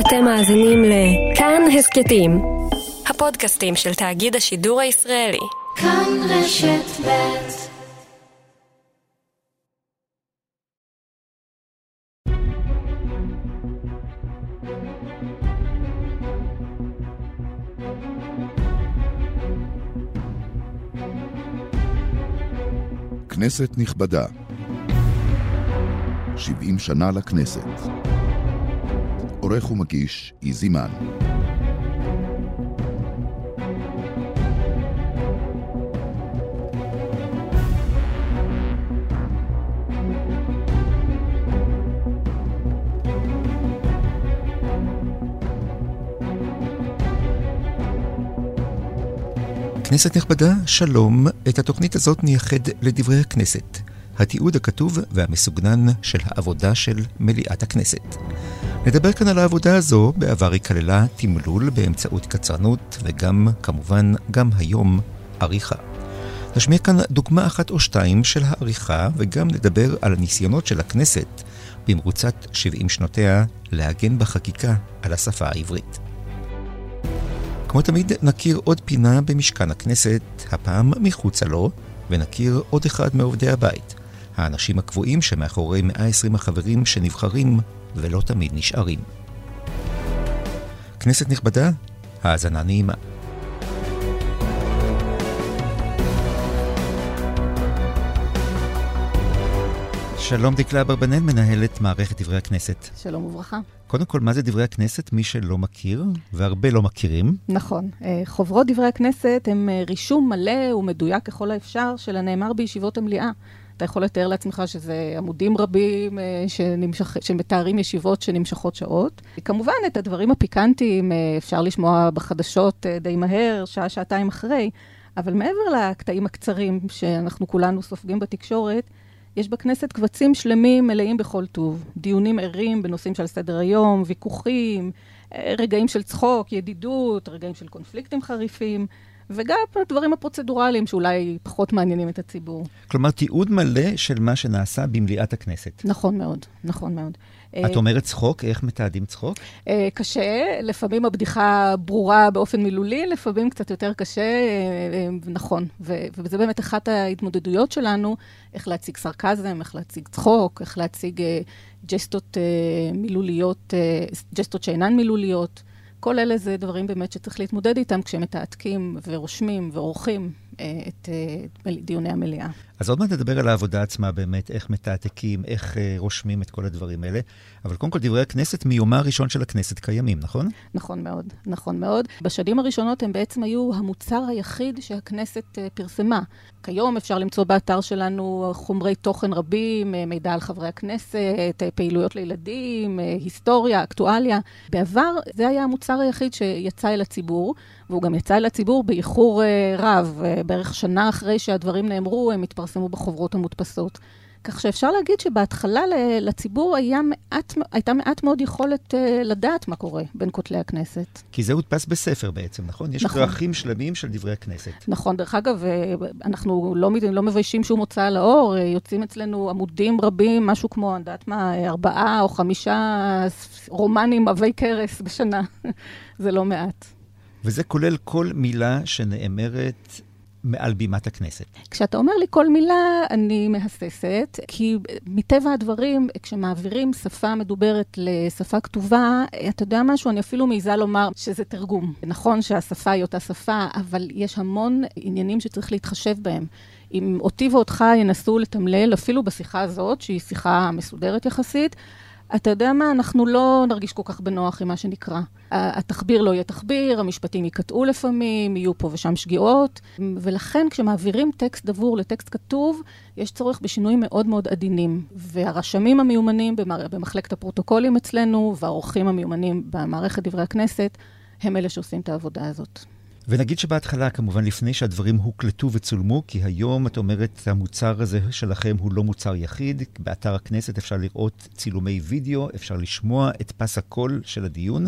אתם מאזינים לכאן הסכתים, הפודקאסטים של תאגיד השידור הישראלי. כאן רשת ב' כנסת נכבדה, 70 שנה לכנסת. עורך ומגיש איזי מן. כנסת נכבדה, שלום. את התוכנית הזאת נייחד לדברי הכנסת. התיעוד הכתוב והמסוגנן של העבודה של מליאת הכנסת. נדבר כאן על העבודה הזו, בעבר היא כללה תמלול באמצעות קצרנות, וגם, כמובן, גם היום, עריכה. נשמיע כאן דוגמה אחת או שתיים של העריכה, וגם נדבר על הניסיונות של הכנסת במרוצת 70 שנותיה להגן בחקיקה על השפה העברית. כמו תמיד, נכיר עוד פינה במשכן הכנסת, הפעם מחוצה לו, ונכיר עוד אחד מעובדי הבית, האנשים הקבועים שמאחורי 120 החברים שנבחרים ולא תמיד נשארים. כנסת נכבדה, האזנה נעימה. שלום דקלה אברבנאל, מנהלת מערכת דברי הכנסת. שלום וברכה. קודם כל, מה זה דברי הכנסת? מי שלא מכיר, והרבה לא מכירים. נכון. אה, חוברות דברי הכנסת הם אה, רישום מלא ומדויק ככל האפשר של הנאמר בישיבות המליאה. אתה יכול לתאר לעצמך שזה עמודים רבים אה, שנמשך, שמתארים ישיבות שנמשכות שעות. כמובן, את הדברים הפיקנטיים אפשר לשמוע בחדשות די מהר, שעה, שעתיים אחרי, אבל מעבר לקטעים הקצרים שאנחנו כולנו סופגים בתקשורת, יש בכנסת קבצים שלמים מלאים בכל טוב. דיונים ערים בנושאים של סדר היום, ויכוחים, אה, רגעים של צחוק, ידידות, רגעים של קונפליקטים חריפים. וגם הדברים הפרוצדורליים שאולי פחות מעניינים את הציבור. כלומר, תיעוד מלא של מה שנעשה במליאת הכנסת. נכון מאוד, נכון מאוד. את אה, אומרת צחוק, איך מתעדים צחוק? אה, קשה, לפעמים הבדיחה ברורה באופן מילולי, לפעמים קצת יותר קשה, אה, נכון. וזה באמת אחת ההתמודדויות שלנו, איך להציג סרקזם, איך להציג צחוק, איך להציג ג'סטות מילוליות, ג'סטות שאינן מילוליות. כל אלה זה דברים באמת שצריך להתמודד איתם כשמתעתקים ורושמים ועורכים את אה, דיוני המליאה. אז עוד מעט נדבר על העבודה עצמה באמת, איך מתעתקים, איך אה, רושמים את כל הדברים האלה. אבל קודם כל, דברי הכנסת מיומה הראשון של הכנסת קיימים, נכון? נכון מאוד, נכון מאוד. בשנים הראשונות הם בעצם היו המוצר היחיד שהכנסת פרסמה. כיום אפשר למצוא באתר שלנו חומרי תוכן רבים, מידע על חברי הכנסת, פעילויות לילדים, היסטוריה, אקטואליה. בעבר זה היה המוצר היחיד שיצא אל הציבור. והוא גם יצא לציבור באיחור uh, רב. בערך שנה אחרי שהדברים נאמרו, הם התפרסמו בחוברות המודפסות. כך שאפשר להגיד שבהתחלה לציבור היה מעט, הייתה מעט מאוד יכולת uh, לדעת מה קורה בין כותלי הכנסת. כי זה הודפס בספר בעצם, נכון? יש נכון. כרכים שלמים של דברי הכנסת. נכון. דרך אגב, אנחנו לא, לא מביישים שום הוצאה לאור, יוצאים אצלנו עמודים רבים, משהו כמו, אני יודעת מה, ארבעה או חמישה רומנים עבי כרס בשנה. זה לא מעט. וזה כולל כל מילה שנאמרת מעל בימת הכנסת. כשאתה אומר לי כל מילה, אני מהססת, כי מטבע הדברים, כשמעבירים שפה מדוברת לשפה כתובה, אתה יודע משהו, אני אפילו מעיזה לומר שזה תרגום. נכון שהשפה היא אותה שפה, אבל יש המון עניינים שצריך להתחשב בהם. אם אותי ואותך ינסו לתמלל, אפילו בשיחה הזאת, שהיא שיחה מסודרת יחסית, אתה יודע מה, אנחנו לא נרגיש כל כך בנוח עם מה שנקרא. התחביר לא יהיה תחביר, המשפטים ייקטעו לפעמים, יהיו פה ושם שגיאות, ולכן כשמעבירים טקסט דבור לטקסט כתוב, יש צורך בשינויים מאוד מאוד עדינים. והרשמים המיומנים במחלקת הפרוטוקולים אצלנו, והעורכים המיומנים במערכת דברי הכנסת, הם אלה שעושים את העבודה הזאת. ונגיד שבהתחלה, כמובן, לפני שהדברים הוקלטו וצולמו, כי היום, את אומרת, המוצר הזה שלכם הוא לא מוצר יחיד. באתר הכנסת אפשר לראות צילומי וידאו, אפשר לשמוע את פס הקול של הדיון.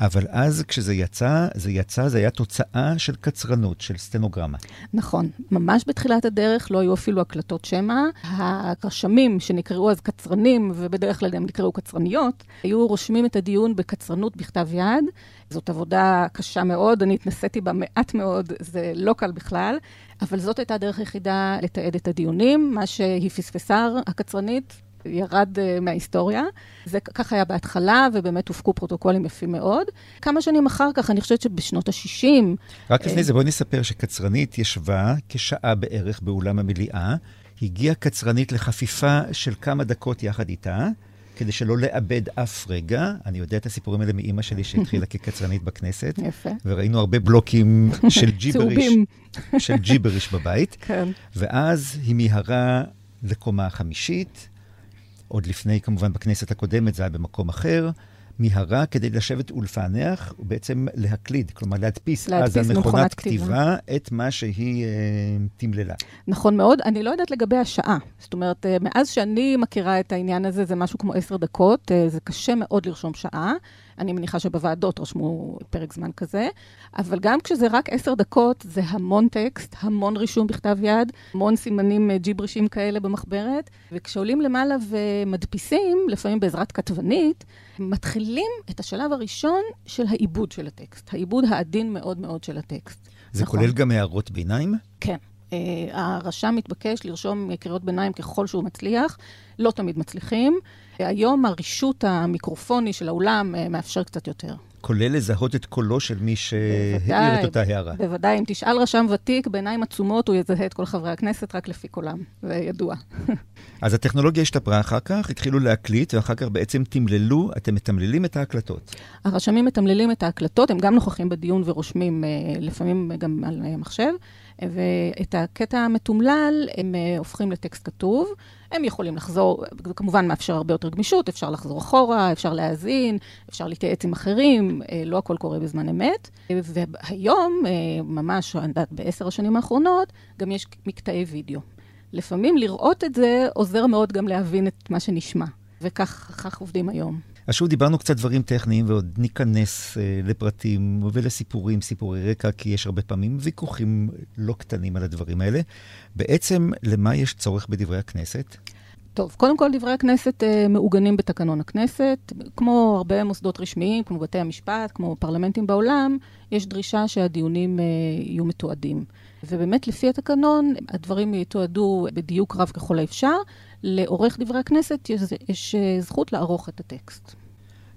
אבל אז כשזה יצא, זה יצא, זה היה תוצאה של קצרנות, של סטנוגרמה. נכון. ממש בתחילת הדרך לא היו אפילו הקלטות שמע. הרשמים שנקראו אז קצרנים, ובדרך כלל גם נקראו קצרניות, היו רושמים את הדיון בקצרנות בכתב יד. זאת עבודה קשה מאוד, אני התנסיתי בה מעט מאוד, זה לא קל בכלל, אבל זאת הייתה הדרך היחידה לתעד את הדיונים. מה שהיא פספסה, הקצרנית, ירד uh, מההיסטוריה. זה ככה היה בהתחלה, ובאמת הופקו פרוטוקולים יפים מאוד. כמה שנים אחר כך, אני חושבת שבשנות ה-60... רק לפני uh, זה, בואי נספר שקצרנית ישבה כשעה בערך באולם המליאה. הגיעה קצרנית לחפיפה של כמה דקות יחד איתה. כדי שלא לאבד אף רגע. אני יודע את הסיפורים האלה מאימא שלי שהתחילה כקצרנית בכנסת. יפה. וראינו הרבה בלוקים של ג'יבריש, של ג'יבריש בבית. כן. ואז היא מיהרה לקומה החמישית, עוד לפני, כמובן, בכנסת הקודמת, זה היה במקום אחר. מיהרה כדי לשבת ולפענח, ובעצם להקליד, כלומר להדפיס, להדפיס אז על מכונת כתיבה, כתיבה את מה שהיא אה, תמללה. נכון מאוד. אני לא יודעת לגבי השעה. זאת אומרת, אה, מאז שאני מכירה את העניין הזה, זה משהו כמו עשר דקות. אה, זה קשה מאוד לרשום שעה. אני מניחה שבוועדות רשמו פרק זמן כזה, אבל גם כשזה רק עשר דקות, זה המון טקסט, המון רישום בכתב יד, המון סימנים אה, ג'יברישים כאלה במחברת, וכשעולים למעלה ומדפיסים, לפעמים בעזרת כתבנית, מתחילים את השלב הראשון של העיבוד של הטקסט, העיבוד העדין מאוד מאוד של הטקסט. זה נכון. כולל גם הערות ביניים? כן. Uh, הרשם מתבקש לרשום קריאות ביניים ככל שהוא מצליח, לא תמיד מצליחים. היום הרישות המיקרופוני של האולם uh, מאפשר קצת יותר. כולל לזהות את קולו של מי שהעיר את אותה הערה. בוודאי, אם תשאל רשם ותיק, בעיניים עצומות הוא יזהה את כל חברי הכנסת רק לפי קולם, זה ידוע. אז הטכנולוגיה השתפרה אחר כך, התחילו להקליט, ואחר כך בעצם תמללו, אתם מתמללים את ההקלטות. הרשמים מתמללים את ההקלטות, הם גם נוכחים בדיון ורושמים, אה, לפעמים גם על מחשב. ואת הקטע המתומלל הם אה, הופכים לטקסט כתוב. הם יכולים לחזור, זה כמובן מאפשר הרבה יותר גמישות, אפשר לחזור אחורה, אפשר להאזין, אפשר להתייעץ עם אחרים, אה, לא הכל קורה בזמן אמת. והיום, אה, ממש, בעשר השנים האחרונות, גם יש מקטעי וידאו. לפעמים לראות את זה עוזר מאוד גם להבין את מה שנשמע, וכך עובדים היום. אז שוב דיברנו קצת דברים טכניים, ועוד ניכנס אה, לפרטים ולסיפורים, סיפורי רקע, כי יש הרבה פעמים ויכוחים לא קטנים על הדברים האלה. בעצם, למה יש צורך בדברי הכנסת? טוב, קודם כל, דברי הכנסת אה, מעוגנים בתקנון הכנסת. כמו הרבה מוסדות רשמיים, כמו בתי המשפט, כמו פרלמנטים בעולם, יש דרישה שהדיונים אה, יהיו מתועדים. ובאמת, לפי התקנון, הדברים יתועדו בדיוק רב ככל האפשר. לעורך דברי הכנסת יש, יש אה, זכות לערוך את הטקסט.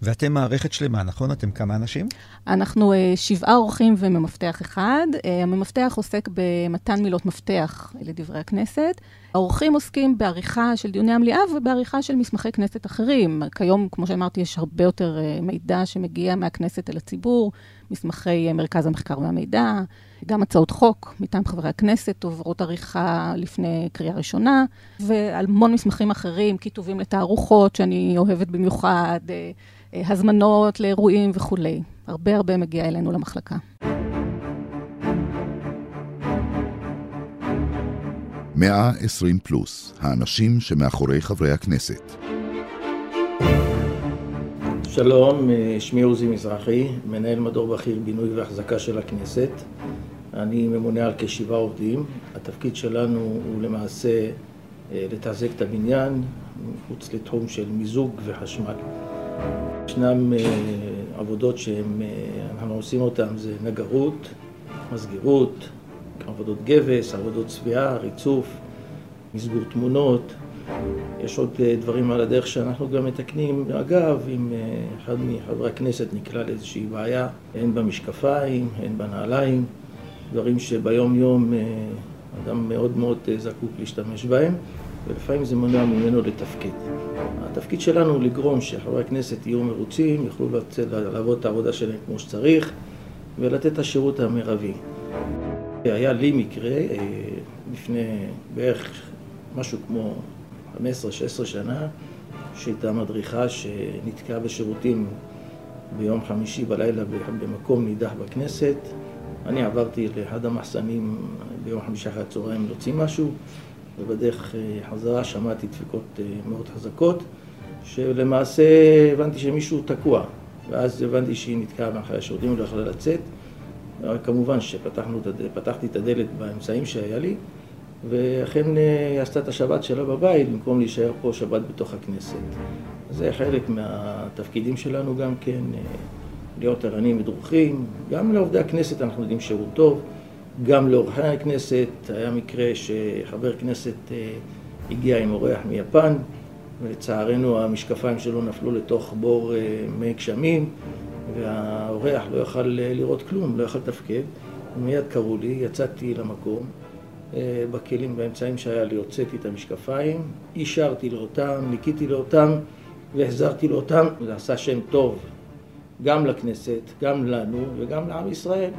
ואתם מערכת שלמה, נכון? אתם כמה אנשים? אנחנו uh, שבעה עורכים וממפתח אחד. Uh, הממפתח עוסק במתן מילות מפתח לדברי הכנסת. העורכים עוסקים בעריכה של דיוני המליאה ובעריכה של מסמכי כנסת אחרים. כיום, כמו שאמרתי, יש הרבה יותר uh, מידע שמגיע מהכנסת אל הציבור, מסמכי uh, מרכז המחקר והמידע, גם הצעות חוק מטעם חברי הכנסת עוברות עריכה לפני קריאה ראשונה, והמון מסמכים אחרים, כיתובים לתערוכות שאני אוהבת במיוחד. Uh, הזמנות לאירועים וכולי. הרבה הרבה מגיע אלינו למחלקה. מאה עשרים פלוס, האנשים שמאחורי חברי הכנסת. שלום, שמי עוזי מזרחי, מנהל מדור בכיר בינוי והחזקה של הכנסת. אני ממונה על כשבעה עובדים. התפקיד שלנו הוא למעשה אה, לתחזק את הבניין מחוץ לתחום של מיזוג וחשמל. ישנם אה, עבודות שאנחנו עושים אותן, זה נגרות, מסגירות, עבודות גבס, עבודות צביעה, ריצוף, מסגור תמונות. יש עוד אה, דברים על הדרך שאנחנו גם מתקנים. אגב, אם אה, אחד מחברי הכנסת נקלע לאיזושהי בעיה, הן במשקפיים, הן בנעליים, דברים שביום יום אדם מאוד מאוד זקוק להשתמש בהם, ולפעמים זה מונע ממנו לתפקד. התפקיד שלנו הוא לגרום שחברי הכנסת יהיו מרוצים, יוכלו לעבוד את העבודה שלהם כמו שצריך ולתת את השירות המרבי. היה לי מקרה אה, לפני בערך משהו כמו 15-16 שנה, שהייתה מדריכה שנתקעה בשירותים ביום חמישי בלילה במקום נידח בכנסת. אני עברתי לאחד המחסנים ביום חמישי אחרי הצהריים להוציא משהו, ובדרך אה, חזרה שמעתי דפיקות אה, מאוד חזקות. שלמעשה הבנתי שמישהו תקוע ואז הבנתי שהיא נתקעה מאחורי השירותים ולא יכולה לצאת. כמובן שפתחתי את הדלת באמצעים שהיה לי, ואכן אה, היא עשתה את השבת שלה בבית במקום להישאר פה שבת בתוך הכנסת. זה חלק מהתפקידים שלנו גם כן, אה, להיות ערניים ודרוכים. גם לעובדי הכנסת אנחנו יודעים שירות טוב, גם לאורחי הכנסת. היה מקרה שחבר כנסת אה, הגיע עם אורח מיפן, ולצערנו המשקפיים שלו נפלו לתוך בור מי גשמים, והאורח לא יכל לראות כלום, לא יכל לתפקד. מיד קראו לי, יצאתי למקום. אה, בכלים, באמצעים שהיה לי, הוצאתי את המשקפיים, אישרתי לו אותם, ניקיתי לו אותם והחזרתי לו אותם. זה עשה שם טוב גם לכנסת, גם לנו וגם לעם ישראל.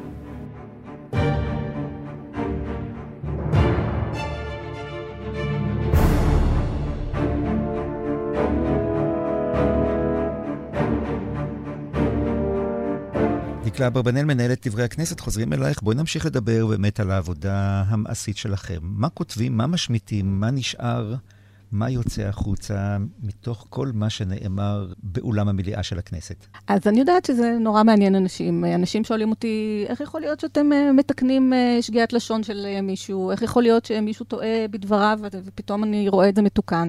דקלה אברבנאל, מנהלת דברי הכנסת, חוזרים אלייך. בואי נמשיך לדבר באמת על העבודה המעשית שלכם. מה כותבים, מה משמיטים, מה נשאר, מה יוצא החוצה מתוך כל מה שנאמר באולם המליאה של הכנסת? אז אני יודעת שזה נורא מעניין אנשים. אנשים שואלים אותי, איך יכול להיות שאתם אה, מתקנים אה, שגיאת לשון של אה, מישהו? איך יכול להיות שמישהו טועה בדבריו ופתאום אני רואה את זה מתוקן?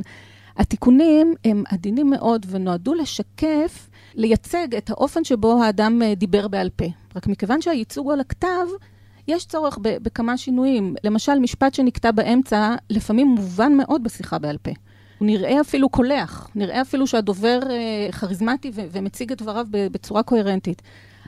התיקונים הם עדינים מאוד ונועדו לשקף לייצג את האופן שבו האדם דיבר בעל פה. רק מכיוון שהייצוג על הכתב, יש צורך בכמה שינויים. למשל, משפט שנקטע באמצע, לפעמים מובן מאוד בשיחה בעל פה. הוא נראה אפילו קולח, נראה אפילו שהדובר אה, כריזמטי ומציג את דבריו בצורה קוהרנטית.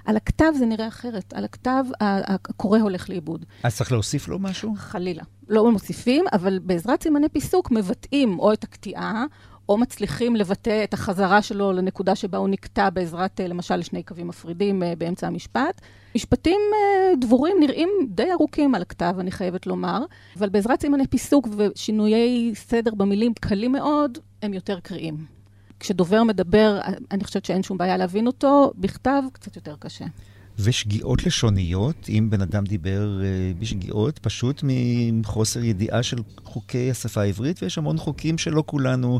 על הכתב זה נראה אחרת, על הכתב הקורא הולך לאיבוד. אז צריך להוסיף לו משהו? חלילה. לא מוסיפים, אבל בעזרת סימני פיסוק מבטאים או את הקטיעה, או מצליחים לבטא את החזרה שלו לנקודה שבה הוא נקטע בעזרת, אה, למשל, שני קווים מפרידים אה, באמצע המשפט. משפטים אה, דבורים נראים די ארוכים על הכתב, אני חייבת לומר, אבל בעזרת סימני פיסוק ושינויי סדר במילים קלים מאוד, הם יותר קריאים. כשדובר מדבר, אני חושבת שאין שום בעיה להבין אותו, בכתב קצת יותר קשה. ושגיאות לשוניות, אם בן אדם דיבר בשגיאות, פשוט מחוסר ידיעה של חוקי השפה העברית, ויש המון חוקים שלא כולנו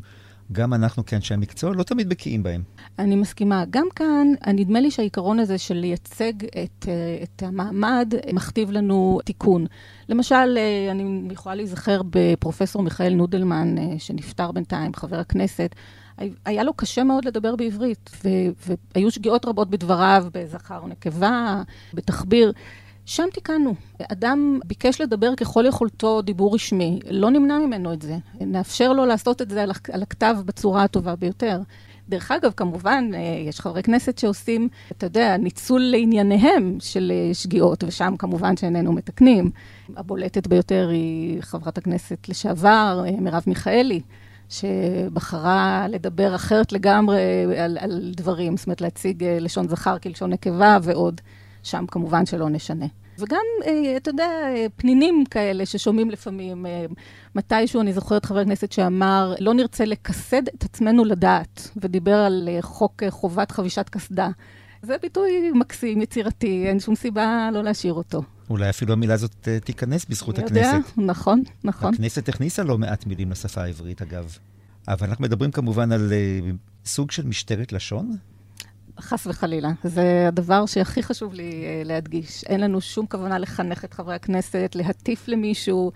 גם אנחנו כאנשי המקצוע לא תמיד בקיאים בהם. אני מסכימה. גם כאן, נדמה לי שהעיקרון הזה של לייצג את, אה, את המעמד מכתיב לנו תיקון. למשל, אה, אני יכולה להיזכר בפרופסור מיכאל נודלמן, אה, שנפטר בינתיים, חבר הכנסת. היה לו קשה מאוד לדבר בעברית, והיו שגיאות רבות בדבריו, בזכר ונקבה, בתחביר. שם תיקנו. אדם ביקש לדבר ככל יכולתו דיבור רשמי, לא נמנע ממנו את זה. נאפשר לו לעשות את זה על הכתב בצורה הטובה ביותר. דרך אגב, כמובן, אה, יש חברי כנסת שעושים, אתה יודע, ניצול לענייניהם של אה, שגיאות, ושם כמובן שאיננו מתקנים. הבולטת ביותר היא חברת הכנסת לשעבר, אה, מרב מיכאלי. שבחרה לדבר אחרת לגמרי על, על דברים, זאת אומרת להציג לשון זכר כלשון נקבה ועוד. שם כמובן שלא נשנה. וגם, אה, אתה יודע, פנינים כאלה ששומעים לפעמים. אה, מתישהו אני זוכרת חבר כנסת שאמר, לא נרצה לקסד את עצמנו לדעת, ודיבר על אה, חוק חובת חבישת קסדה. זה ביטוי מקסים, יצירתי, אין שום סיבה לא להשאיר אותו. אולי אפילו המילה הזאת תיכנס בזכות אני הכנסת. יודע, נכון, נכון. הכנסת הכניסה לא מעט מילים לשפה העברית, אגב. אבל אנחנו מדברים כמובן על סוג של משטרת לשון, חס וחלילה. זה הדבר שהכי חשוב לי uh, להדגיש. אין לנו שום כוונה לחנך את חברי הכנסת, להטיף למישהו.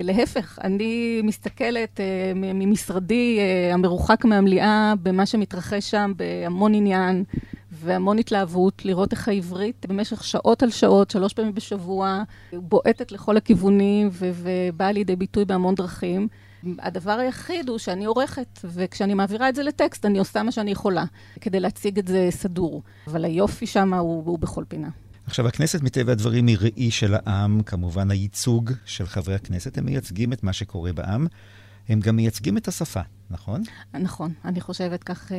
להפך, אני מסתכלת uh, ממשרדי uh, המרוחק מהמליאה במה שמתרחש שם בהמון עניין והמון התלהבות, לראות איך העברית במשך שעות על שעות, שלוש פעמים בשבוע, בועטת לכל הכיוונים ובאה לידי ביטוי בהמון דרכים. הדבר היחיד הוא שאני עורכת, וכשאני מעבירה את זה לטקסט, אני עושה מה שאני יכולה, כדי להציג את זה סדור. אבל היופי שם הוא, הוא בכל פינה. עכשיו, הכנסת מטבע הדברים היא ראי של העם, כמובן הייצוג של חברי הכנסת, הם מייצגים את מה שקורה בעם. הם גם מייצגים את השפה, נכון? נכון, אני חושבת כך. אה,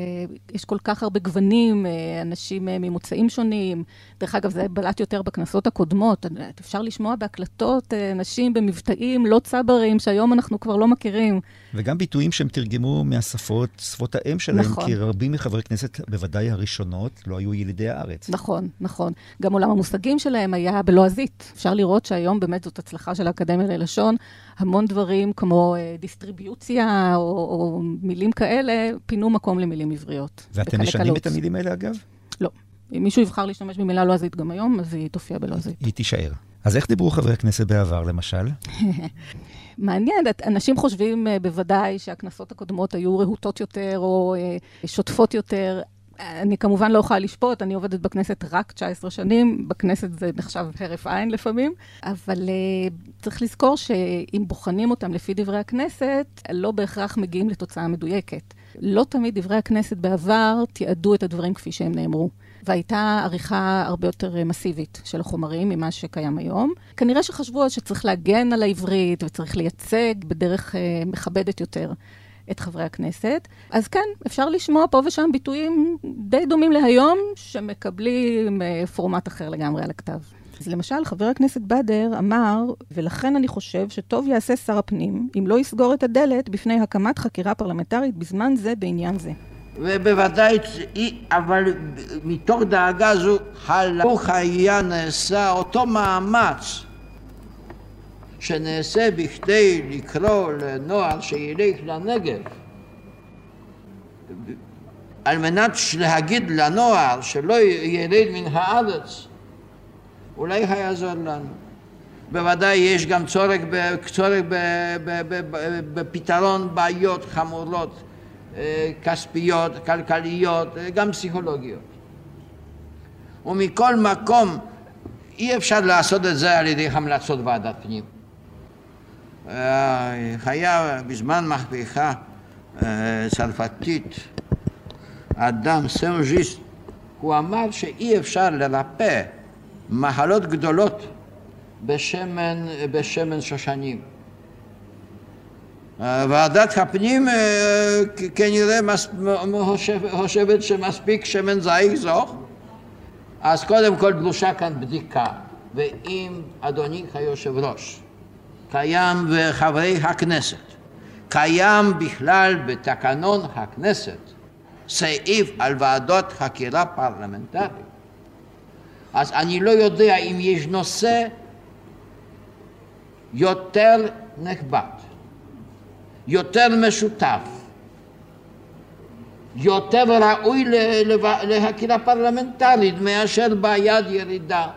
יש כל כך הרבה גוונים, אה, אנשים אה, ממוצאים שונים. דרך אגב, זה בלט יותר בכנסות הקודמות. אפשר לשמוע בהקלטות אנשים במבטאים לא צברים, שהיום אנחנו כבר לא מכירים. וגם ביטויים שהם תרגמו מהשפות, שפות האם שלהם, נכון. כי רבים מחברי כנסת, בוודאי הראשונות, לא היו ילידי הארץ. נכון, נכון. גם עולם המושגים שלהם היה בלועזית. אפשר לראות שהיום באמת זאת הצלחה של האקדמיה ללשון. המון דברים כמו דיסטריביוציה או, או מילים כאלה, פינו מקום למילים עבריות. ואתם משנים את המילים האלה, אגב? לא. אם מישהו יבחר להשתמש במילה לועזית גם היום, אז היא תופיע בלועזית. היא תישאר. אז איך דיברו חברי הכנסת בעבר, למשל? מעניין, אנשים חושבים אה, בוודאי שהכנסות הקודמות היו רהוטות יותר או אה, שוטפות יותר. אני כמובן לא יכולה לשפוט, אני עובדת בכנסת רק 19 שנים, בכנסת זה נחשב הרף עין לפעמים, אבל uh, צריך לזכור שאם בוחנים אותם לפי דברי הכנסת, לא בהכרח מגיעים לתוצאה מדויקת. לא תמיד דברי הכנסת בעבר תיעדו את הדברים כפי שהם נאמרו. והייתה עריכה הרבה יותר אה, מסיבית של החומרים ממה שקיים היום. כנראה שחשבו שצריך להגן על העברית וצריך לייצג בדרך uh, מכבדת יותר את חברי הכנסת. אז כן, אפשר לשמוע פה ושם ביטויים די דומים להיום, שמקבלים uh, פורמט אחר לגמרי על הכתב. אז למשל, חבר הכנסת בדר אמר, ולכן אני חושב שטוב יעשה שר הפנים אם לא יסגור את הדלת בפני הקמת חקירה פרלמנטרית בזמן זה בעניין זה. ובוודאי, אבל מתוך דאגה זו, הלוך היה נעשה אותו מאמץ שנעשה בכדי לקרוא לנוער שילך לנגב על מנת להגיד לנוער שלא ירד מן הארץ אולי יעזור לנו. בוודאי יש גם צורך, צורך בפתרון בעיות חמורות כספיות, כלכליות, אה, גם פסיכולוגיות. ומכל מקום אי אפשר לעשות את זה על ידי המלצות ועדת פנים. אה, היה בזמן מהפכה צרפתית אדם סן ז'וסט, הוא אמר שאי אפשר לרפא מחלות גדולות בשמן, בשמן שושנים. ועדת הפנים כנראה חושבת שמספיק שמן זית זוך, אז קודם כל דרושה כאן בדיקה, ואם אדוני היושב ראש קיים וחברי הכנסת, קיים בכלל בתקנון הכנסת סעיף על ועדות חקירה פרלמנטרית, אז אני לא יודע אם יש נושא יותר נכבד יותר משותף, יותר ראוי להכירה פרלמנטרית מאשר בעיית ירידה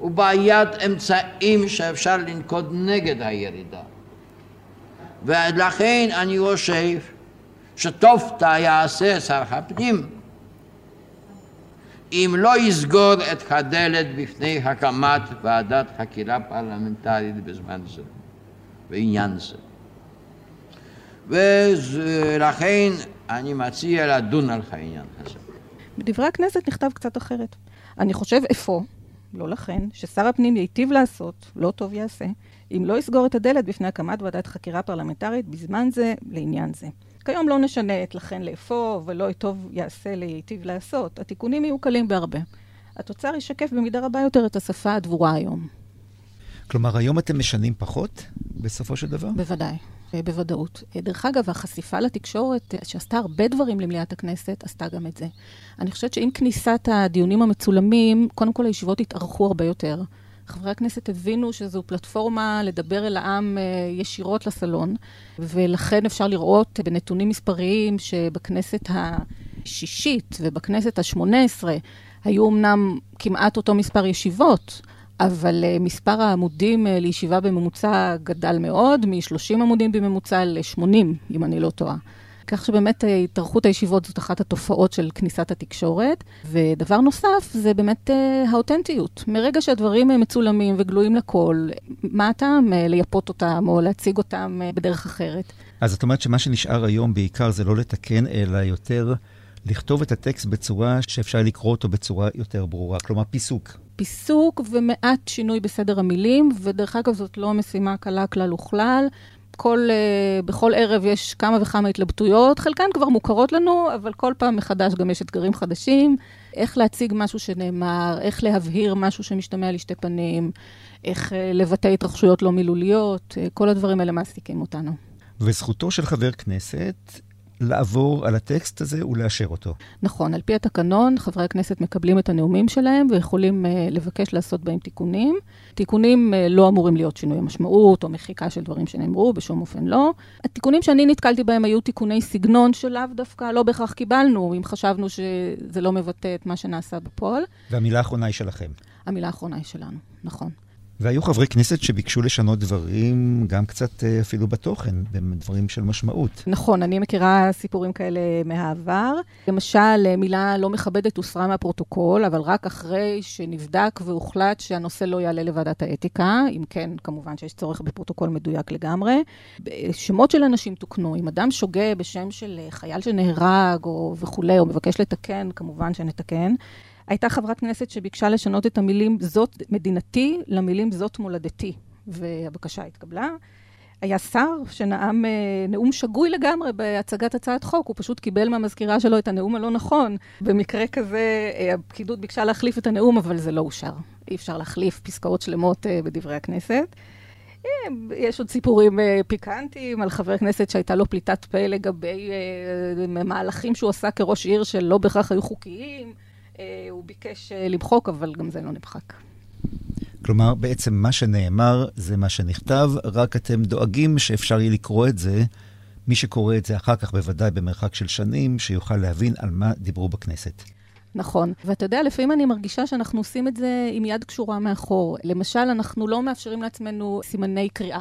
ובעיית אמצעים שאפשר לנקוט נגד הירידה. ולכן אני חושב שטוב יעשה שר הפנים אם לא יסגור את הדלת בפני הקמת ועדת חקירה פרלמנטרית בזמן זה, בעניין זה. ולכן אני מציע לדון על העניין הזה. בדברי הכנסת נכתב קצת אחרת. אני חושב אפוא, לא לכן, ששר הפנים ייטיב לעשות, לא טוב יעשה, אם לא יסגור את הדלת בפני הקמת ועדת חקירה פרלמנטרית בזמן זה לעניין זה. כיום לא נשנה את לכן לאפוא, ולא טוב יעשה להיטיב לעשות. התיקונים יהיו קלים בהרבה. התוצר ישקף במידה רבה יותר את השפה הדבורה היום. כלומר, היום אתם משנים פחות, בסופו של דבר? בוודאי. בוודאות. דרך אגב, החשיפה לתקשורת, שעשתה הרבה דברים למליאת הכנסת, עשתה גם את זה. אני חושבת שעם כניסת הדיונים המצולמים, קודם כל הישיבות התארכו הרבה יותר. חברי הכנסת הבינו שזו פלטפורמה לדבר אל העם אה, ישירות לסלון, ולכן אפשר לראות בנתונים מספריים שבכנסת השישית ובכנסת השמונה עשרה היו אמנם כמעט אותו מספר ישיבות, אבל uh, מספר העמודים uh, לישיבה בממוצע גדל מאוד, מ-30 עמודים בממוצע ל-80, אם אני לא טועה. כך שבאמת אה, התארכות הישיבות זאת אחת התופעות של כניסת התקשורת. ודבר נוסף, זה באמת האותנטיות. מרגע שהדברים מצולמים וגלויים לכל, מה הטעם לייפות אותם או להציג אותם בדרך אחרת? אז את אומרת שמה שנשאר היום בעיקר זה לא לתקן, אלא יותר לכתוב את הטקסט בצורה שאפשר לקרוא אותו בצורה יותר ברורה, כלומר פיסוק. פיסוק ומעט שינוי בסדר המילים, ודרך אגב זאת לא משימה קלה כלל וכלל. כל, uh, בכל ערב יש כמה וכמה התלבטויות, חלקן כבר מוכרות לנו, אבל כל פעם מחדש גם יש אתגרים חדשים. איך להציג משהו שנאמר, איך להבהיר משהו שמשתמע לשתי פנים, איך uh, לבטא התרחשויות לא מילוליות, uh, כל הדברים האלה מעסיקים אותנו. וזכותו של חבר כנסת לעבור על הטקסט הזה ולאשר אותו. נכון, על פי התקנון, חברי הכנסת מקבלים את הנאומים שלהם ויכולים uh, לבקש לעשות בהם תיקונים. תיקונים uh, לא אמורים להיות שינוי המשמעות או מחיקה של דברים שנאמרו, בשום אופן לא. התיקונים שאני נתקלתי בהם היו תיקוני סגנון שלאו דווקא לא בהכרח קיבלנו, אם חשבנו שזה לא מבטא את מה שנעשה בפועל. והמילה האחרונה היא שלכם. המילה האחרונה היא שלנו, נכון. והיו חברי כנסת שביקשו לשנות דברים, גם קצת אה, אפילו בתוכן, דברים של משמעות. נכון, אני מכירה סיפורים כאלה מהעבר. למשל, מילה לא מכבדת הוסרה מהפרוטוקול, אבל רק אחרי שנבדק והוחלט שהנושא לא יעלה לוועדת האתיקה, אם כן, כמובן שיש צורך בפרוטוקול מדויק לגמרי. שמות של אנשים תוקנו. אם אדם שוגה בשם של חייל שנהרג או וכולי, או מבקש לתקן, כמובן שנתקן. הייתה חברת כנסת שביקשה לשנות את המילים זאת מדינתי למילים זאת מולדתי, והבקשה התקבלה. היה שר שנאם אה, נאום שגוי לגמרי בהצגת הצעת חוק, הוא פשוט קיבל מהמזכירה שלו את הנאום הלא נכון. במקרה כזה, אה, הפקידות ביקשה להחליף את הנאום, אבל זה לא אושר. אי אפשר להחליף פסקאות שלמות אה, בדברי הכנסת. יש עוד סיפורים פיקנטיים על חבר כנסת שהייתה לו פליטת פה לגבי מהלכים שהוא עשה כראש עיר שלא בהכרח היו חוקיים. אה, הוא ביקש אה, למחוק, אבל גם זה לא נמחק. כלומר, בעצם מה שנאמר זה מה שנכתב, רק אתם דואגים שאפשר יהיה לקרוא את זה, מי שקורא את זה אחר כך, בוודאי במרחק של שנים, שיוכל להבין על מה דיברו בכנסת. נכון. ואתה יודע, לפעמים אני מרגישה שאנחנו עושים את זה עם יד קשורה מאחור. למשל, אנחנו לא מאפשרים לעצמנו סימני קריאה.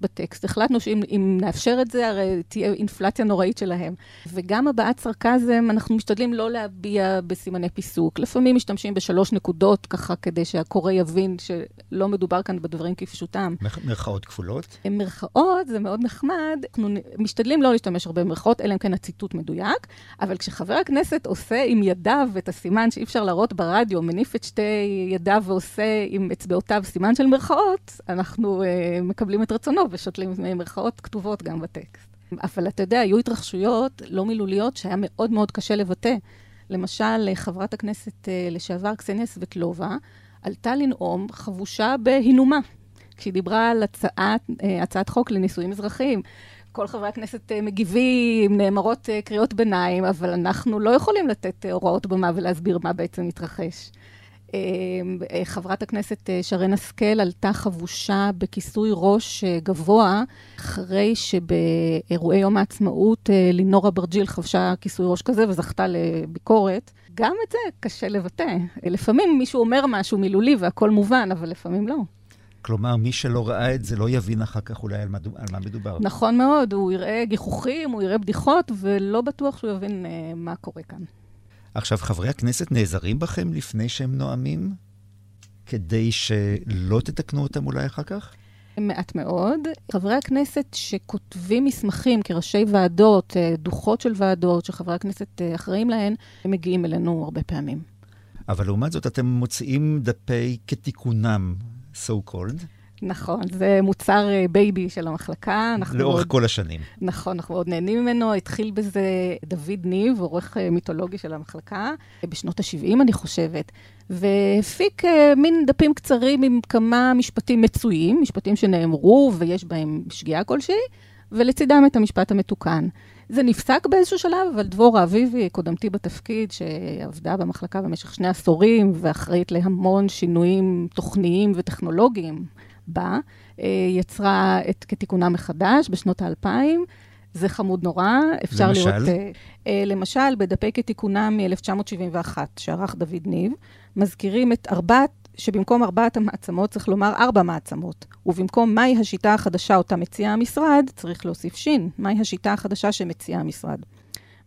בטקסט. החלטנו שאם נאפשר את זה, הרי תהיה אינפלציה נוראית שלהם. וגם הבעת סרקזם, אנחנו משתדלים לא להביע בסימני פיסוק. לפעמים משתמשים בשלוש נקודות, ככה, כדי שהקורא יבין שלא מדובר כאן בדברים כפשוטם. מרכאות כפולות? מרכאות זה מאוד נחמד. אנחנו משתדלים לא להשתמש הרבה במרכאות, אלא אם כן הציטוט מדויק. אבל כשחבר הכנסת עושה עם ידיו את הסימן שאי אפשר להראות ברדיו, מניף את שתי ידיו ועושה עם אצבעותיו סימן של מרכאות, אנחנו uh, מקבלים את רצונו. ושותלים מירכאות כתובות גם בטקסט. אבל אתה יודע, היו התרחשויות לא מילוליות שהיה מאוד מאוד קשה לבטא. למשל, חברת הכנסת אה, לשעבר קסניה סבטלובה עלתה לנאום חבושה בהינומה, כשהיא דיברה על הצעת, אה, הצעת חוק לנישואים אזרחיים. כל חברי הכנסת אה, מגיבים, נאמרות קריאות ביניים, אבל אנחנו לא יכולים לתת הוראות במה ולהסביר מה בעצם מתרחש. אמ, אה, חברת הכנסת אה, שרן השכל עלתה חבושה בכיסוי ראש אה, גבוה, אחרי שבאירועי יום העצמאות לינור אברג'יל חבשה כיסוי ראש כזה וזכתה לביקורת. גם את זה קשה לבטא. לפעמים מישהו אומר משהו מילולי והכל מובן, אבל לפעמים לא. כלומר, מי שלא ראה את זה לא יבין אחר כך אולי על מה, על מה מדובר. נכון מאוד, הוא יראה גיחוכים, הוא יראה בדיחות, ולא בטוח שהוא יבין uh, מה קורה כאן. עכשיו, חברי הכנסת נעזרים בכם לפני שהם נואמים, כדי שלא תתקנו אותם אולי אחר כך? מעט מאוד. חברי הכנסת שכותבים מסמכים כראשי ועדות, אה, דוחות של ועדות, שחברי הכנסת אה, אחראים להן, הם מגיעים אלינו הרבה פעמים. אבל לעומת זאת, אתם מוציאים דפי כתיקונם, so called. נכון, זה מוצר baby אה, של המחלקה. לאורך מאוד, כל השנים. נכון, אנחנו מאוד נהנים ממנו. התחיל בזה דוד ניב, עורך אה, מיתולוגי של המחלקה, בשנות ה-70, אני חושבת, והפיק אה, מין דפים קצרים עם כמה משפטים מצויים, משפטים שנאמרו ויש בהם שגיאה כלשהי, ולצידם את המשפט המתוקן. זה נפסק באיזשהו שלב, אבל דבורה אביבי, קודמתי בתפקיד, שעבדה במחלקה במשך שני עשורים, ואחראית להמון שינויים תוכניים וטכנולוגיים בה, אה, יצרה את כתיקונה מחדש בשנות האלפיים. זה חמוד נורא, אפשר למשל? לראות... למשל? אה, למשל, בדפי כתיקונה מ-1971, שערך דוד ניב, מזכירים את ארבעת, שבמקום ארבעת המעצמות צריך לומר ארבע מעצמות, ובמקום מהי השיטה החדשה אותה מציע המשרד, צריך להוסיף שין, מהי השיטה החדשה שמציע המשרד.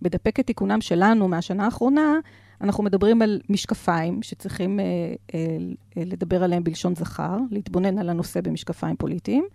בדפי כתיקונם שלנו מהשנה האחרונה, אנחנו מדברים על משקפיים שצריכים אה, אה, לדבר עליהם בלשון זכר, להתבונן על הנושא במשקפיים פוליטיים.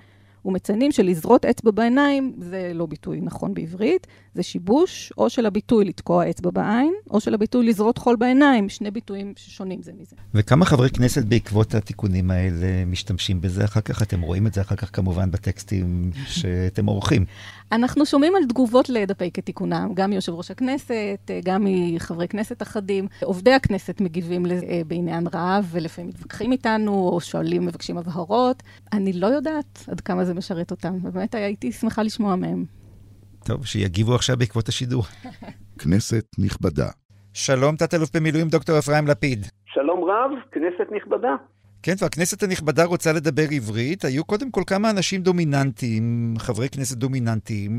ומציינים שלזרות אצבע בעיניים זה לא ביטוי נכון בעברית, זה שיבוש או של הביטוי לתקוע אצבע בעין, או של הביטוי לזרות חול בעיניים, שני ביטויים ששונים זה מזה. וכמה חברי כנסת בעקבות התיקונים האלה משתמשים בזה אחר כך? אתם רואים את זה אחר כך כמובן בטקסטים שאתם עורכים. אנחנו שומעים על תגובות לדפי כתיקונם, גם מיושב ראש הכנסת, גם מחברי כנסת אחדים. עובדי הכנסת מגיבים לזה אה, בעניין רב, ולפעמים מתווכחים איתנו, או שואלים, מבקשים הבהרות. אני לא יודעת עד כמה זה משרת אותם, ובאמת הייתי שמחה לשמוע מהם. טוב, שיגיבו עכשיו בעקבות השידור. כנסת נכבדה. שלום, תת-אלוף במילואים דוקטור אפרים לפיד. שלום רב, כנסת נכבדה. כן, והכנסת הנכבדה רוצה לדבר עברית. היו קודם כל כמה אנשים דומיננטיים, חברי כנסת דומיננטיים,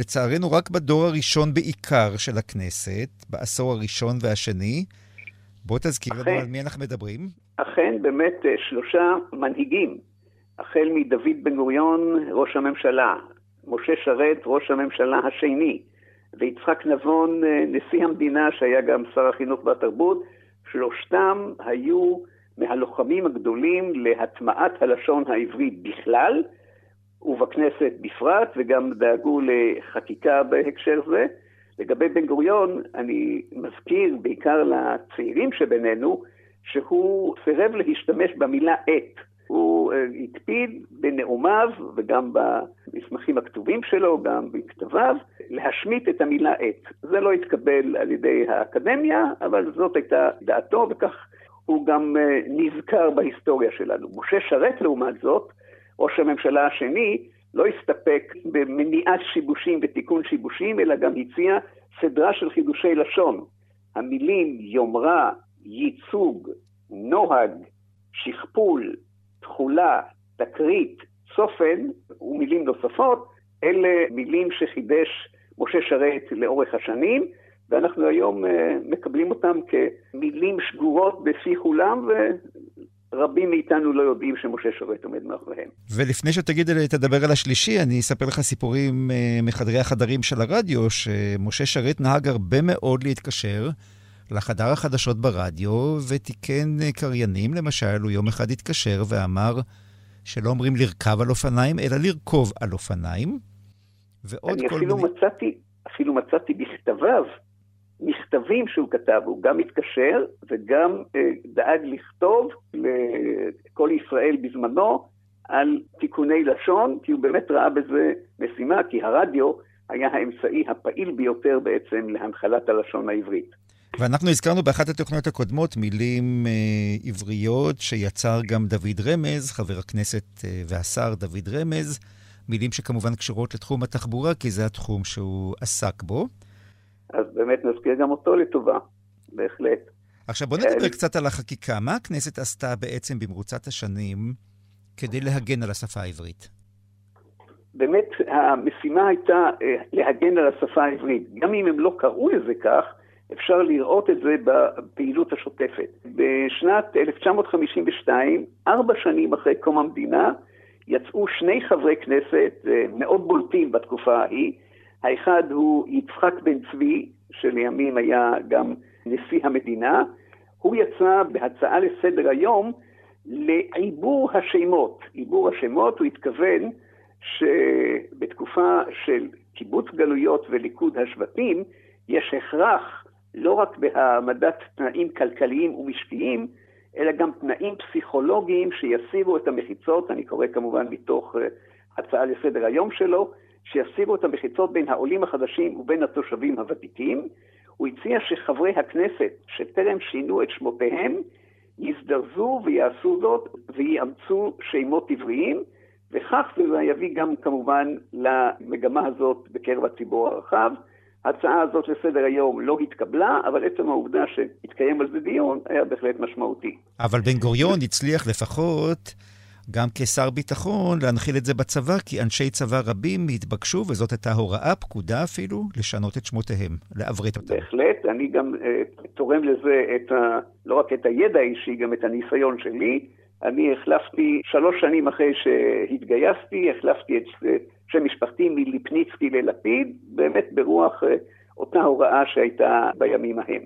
לצערנו רק בדור הראשון בעיקר של הכנסת, בעשור הראשון והשני. בוא תזכיר לנו על מי אנחנו מדברים. אכן, באמת אה, שלושה מנהיגים, החל מדוד בן גוריון, ראש הממשלה, משה שרת, ראש הממשלה השני, ויצחק נבון, אה, נשיא המדינה, שהיה גם שר החינוך והתרבות, שלושתם היו מהלוחמים הגדולים להטמעת הלשון העברית בכלל, ובכנסת בפרט, וגם דאגו לחקיקה בהקשר זה. לגבי בן גוריון, אני מזכיר בעיקר לצעירים שבינינו, שהוא סירב להשתמש במילה עת. הוא אה, הקפיד בנאומיו וגם במסמכים הכתובים שלו, גם בכתביו, להשמיט את המילה עת. זה לא התקבל על ידי האקדמיה, אבל זאת הייתה דעתו, וכך הוא גם אה, נזכר בהיסטוריה שלנו. משה שרת, לעומת זאת, ראש הממשלה השני, לא הסתפק במניעת שיבושים ותיקון שיבושים, אלא גם הציע סדרה של חידושי לשון. המילים יומרה, ייצוג, נוהג, שכפול, תכולה, תקרית, צופן ומילים נוספות, אלה מילים שחידש משה שרת לאורך השנים, ואנחנו היום אה, מקבלים אותם כמילים שגורות בפי כולם, ורבים מאיתנו לא יודעים שמשה שרת עומד מאחוריהם. ולפני שתגיד, תדבר על השלישי, אני אספר לך סיפורים אה, מחדרי החדרים של הרדיו, שמשה שרת נהג הרבה מאוד להתקשר. לחדר החדשות ברדיו ותיקן אה, קריינים, למשל, הוא יום אחד התקשר ואמר שלא אומרים לרכב על אופניים, אלא לרכוב על אופניים. ועוד אני כל אפילו מיני... מצאתי, אפילו מצאתי בכתביו מכתבים שהוא כתב, הוא גם התקשר וגם אה, דאג לכתוב לכל ישראל בזמנו על תיקוני לשון, כי הוא באמת ראה בזה משימה, כי הרדיו היה האמצעי הפעיל ביותר בעצם להנחלת הלשון העברית. ואנחנו הזכרנו באחת התוכניות הקודמות מילים אה, עבריות שיצר גם דוד רמז, חבר הכנסת אה, והשר דוד רמז, מילים שכמובן קשורות לתחום התחבורה, כי זה התחום שהוא עסק בו. אז באמת נזכיר גם אותו לטובה, בהחלט. עכשיו בוא נדבר אה, קצת על החקיקה. מה הכנסת עשתה בעצם במרוצת השנים כדי להגן על השפה העברית? באמת המשימה הייתה אה, להגן על השפה העברית. גם אם הם לא קראו לזה כך, אפשר לראות את זה בפעילות השוטפת. בשנת 1952, ארבע שנים אחרי קום המדינה, יצאו שני חברי כנסת אה, מאוד בולטים בתקופה ההיא, האחד הוא יצחק בן צבי, שלימים היה גם נשיא המדינה. הוא יצא בהצעה לסדר היום לעיבור השמות. עיבור השמות, הוא התכוון שבתקופה של קיבוץ גלויות וליכוד השבטים, יש הכרח לא רק בהעמדת תנאים כלכליים ומשקיים, אלא גם תנאים פסיכולוגיים שיסירו את המחיצות, אני קורא כמובן מתוך אה, הצעה לסדר היום שלו, שיסירו את המחיצות בין העולים החדשים ובין התושבים הוותיקים. הוא הציע שחברי הכנסת שטרם שינו את שמותיהם יזדרזו ויעשו זאת ויאמצו שמות עבריים, וכך זה יביא גם כמובן למגמה הזאת בקרב הציבור הרחב. ההצעה הזאת לסדר היום לא התקבלה, אבל עצם העובדה שהתקיים על זה דיון היה בהחלט משמעותי. אבל בן גוריון הצליח לפחות גם כשר ביטחון, להנחיל את זה בצבא, כי אנשי צבא רבים התבקשו, וזאת הייתה הוראה, פקודה אפילו, לשנות את שמותיהם, לעברת אותם. בהחלט, אני גם uh, תורם לזה את ה, לא רק את הידע האישי, גם את הניסיון שלי. אני החלפתי, שלוש שנים אחרי שהתגייסתי, החלפתי את שם משפחתי מליפניצקי ללפיד, באמת ברוח uh, אותה הוראה שהייתה בימים ההם.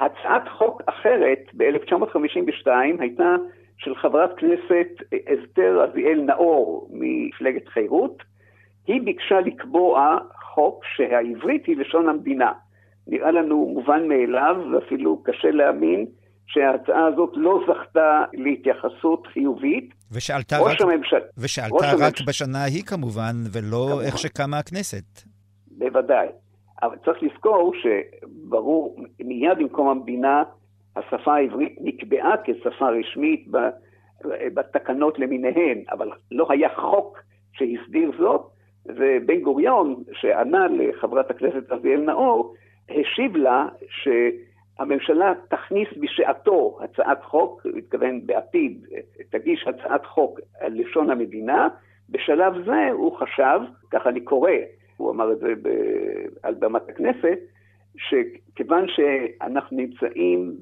הצעת חוק אחרת ב-1952 הייתה של חברת כנסת אסתר עזיאל נאור ממפלגת חירות. היא ביקשה לקבוע חוק שהעברית היא לשון המדינה. נראה לנו מובן מאליו, ואפילו קשה להאמין, שההצעה הזאת לא זכתה להתייחסות חיובית. ושעלתה רק, הממשל... ושעלתה רק הממשל... בשנה ההיא כמובן, ולא כמובן. איך שקמה הכנסת. בוודאי. אבל צריך לזכור שברור, מיד עם קום המדינה, השפה העברית נקבעה כשפה רשמית בתקנות למיניהן, אבל לא היה חוק שהסדיר זאת, ובן גוריון, שענה לחברת הכנסת אביאל נאור, השיב לה שהממשלה תכניס בשעתו הצעת חוק, הוא התכוון בעתיד, תגיש הצעת חוק על לשון המדינה. בשלב זה הוא חשב, ככה אני קורא, הוא אמר את זה על במת הכנסת, שכיוון שאנחנו נמצאים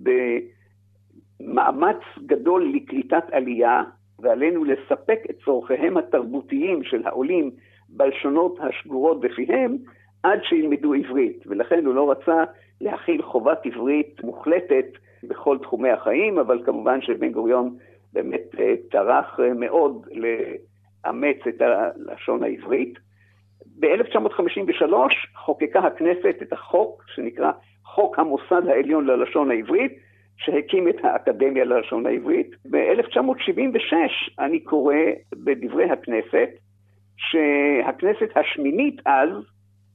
במאמץ גדול לקליטת עלייה, ועלינו לספק את צורכיהם התרבותיים של העולים בלשונות השגורות בפיהם, עד שילמדו עברית. ולכן הוא לא רצה להכיל חובת עברית מוחלטת בכל תחומי החיים, אבל כמובן שבן גוריון באמת אה, טרח אה, מאוד לאמץ את הלשון העברית. ב-1953 חוקקה הכנסת את החוק שנקרא חוק המוסד העליון ללשון העברית, שהקים את האקדמיה ללשון העברית. ב-1976 אני קורא בדברי הכנסת שהכנסת השמינית אז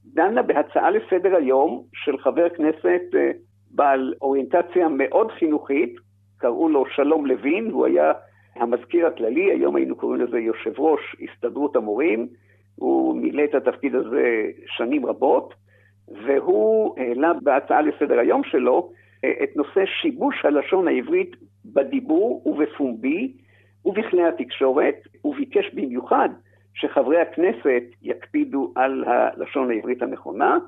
דנה בהצעה לסדר היום של חבר כנסת אה, בעל אוריינטציה מאוד חינוכית, קראו לו שלום לוין, הוא היה המזכיר הכללי, היום היינו קוראים לזה יושב ראש הסתדרות המורים, הוא מילא את התפקיד הזה שנים רבות, והוא העלה בהצעה לסדר היום שלו אה, את נושא שיבוש הלשון העברית בדיבור ובפומבי ובכלי התקשורת, וביקש במיוחד שחברי הכנסת יקפידו על הלשון העברית הנכונה.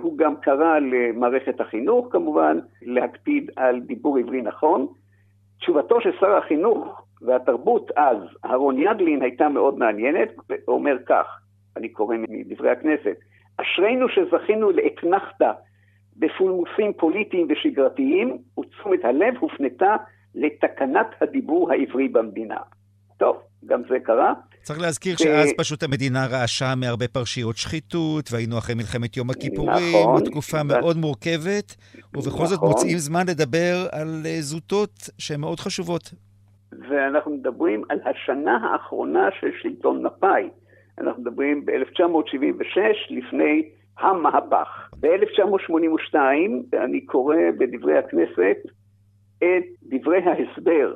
הוא גם קרא למערכת החינוך, כמובן, להקפיד על דיבור עברי נכון. תשובתו של שר החינוך והתרבות אז, אהרון ידלין, הייתה מאוד מעניינת, אומר כך, אני קורא מדברי הכנסת, אשרינו שזכינו לאתנחתא בפולמוסים פוליטיים ושגרתיים, ותשומת הלב הופנתה לתקנת הדיבור העברי במדינה. טוב, גם זה קרה. צריך להזכיר שאז פשוט המדינה רעשה מהרבה פרשיות שחיתות, והיינו אחרי מלחמת יום הכיפורים, נכון, תקופה מאוד מורכבת, ובכל נכון. זאת מוצאים זמן לדבר על אה, זוטות שהן מאוד חשובות. ואנחנו מדברים על השנה האחרונה של שלטון מפא"י. אנחנו מדברים ב-1976, לפני המהפך. ב-1982 אני קורא בדברי הכנסת את דברי ההסבר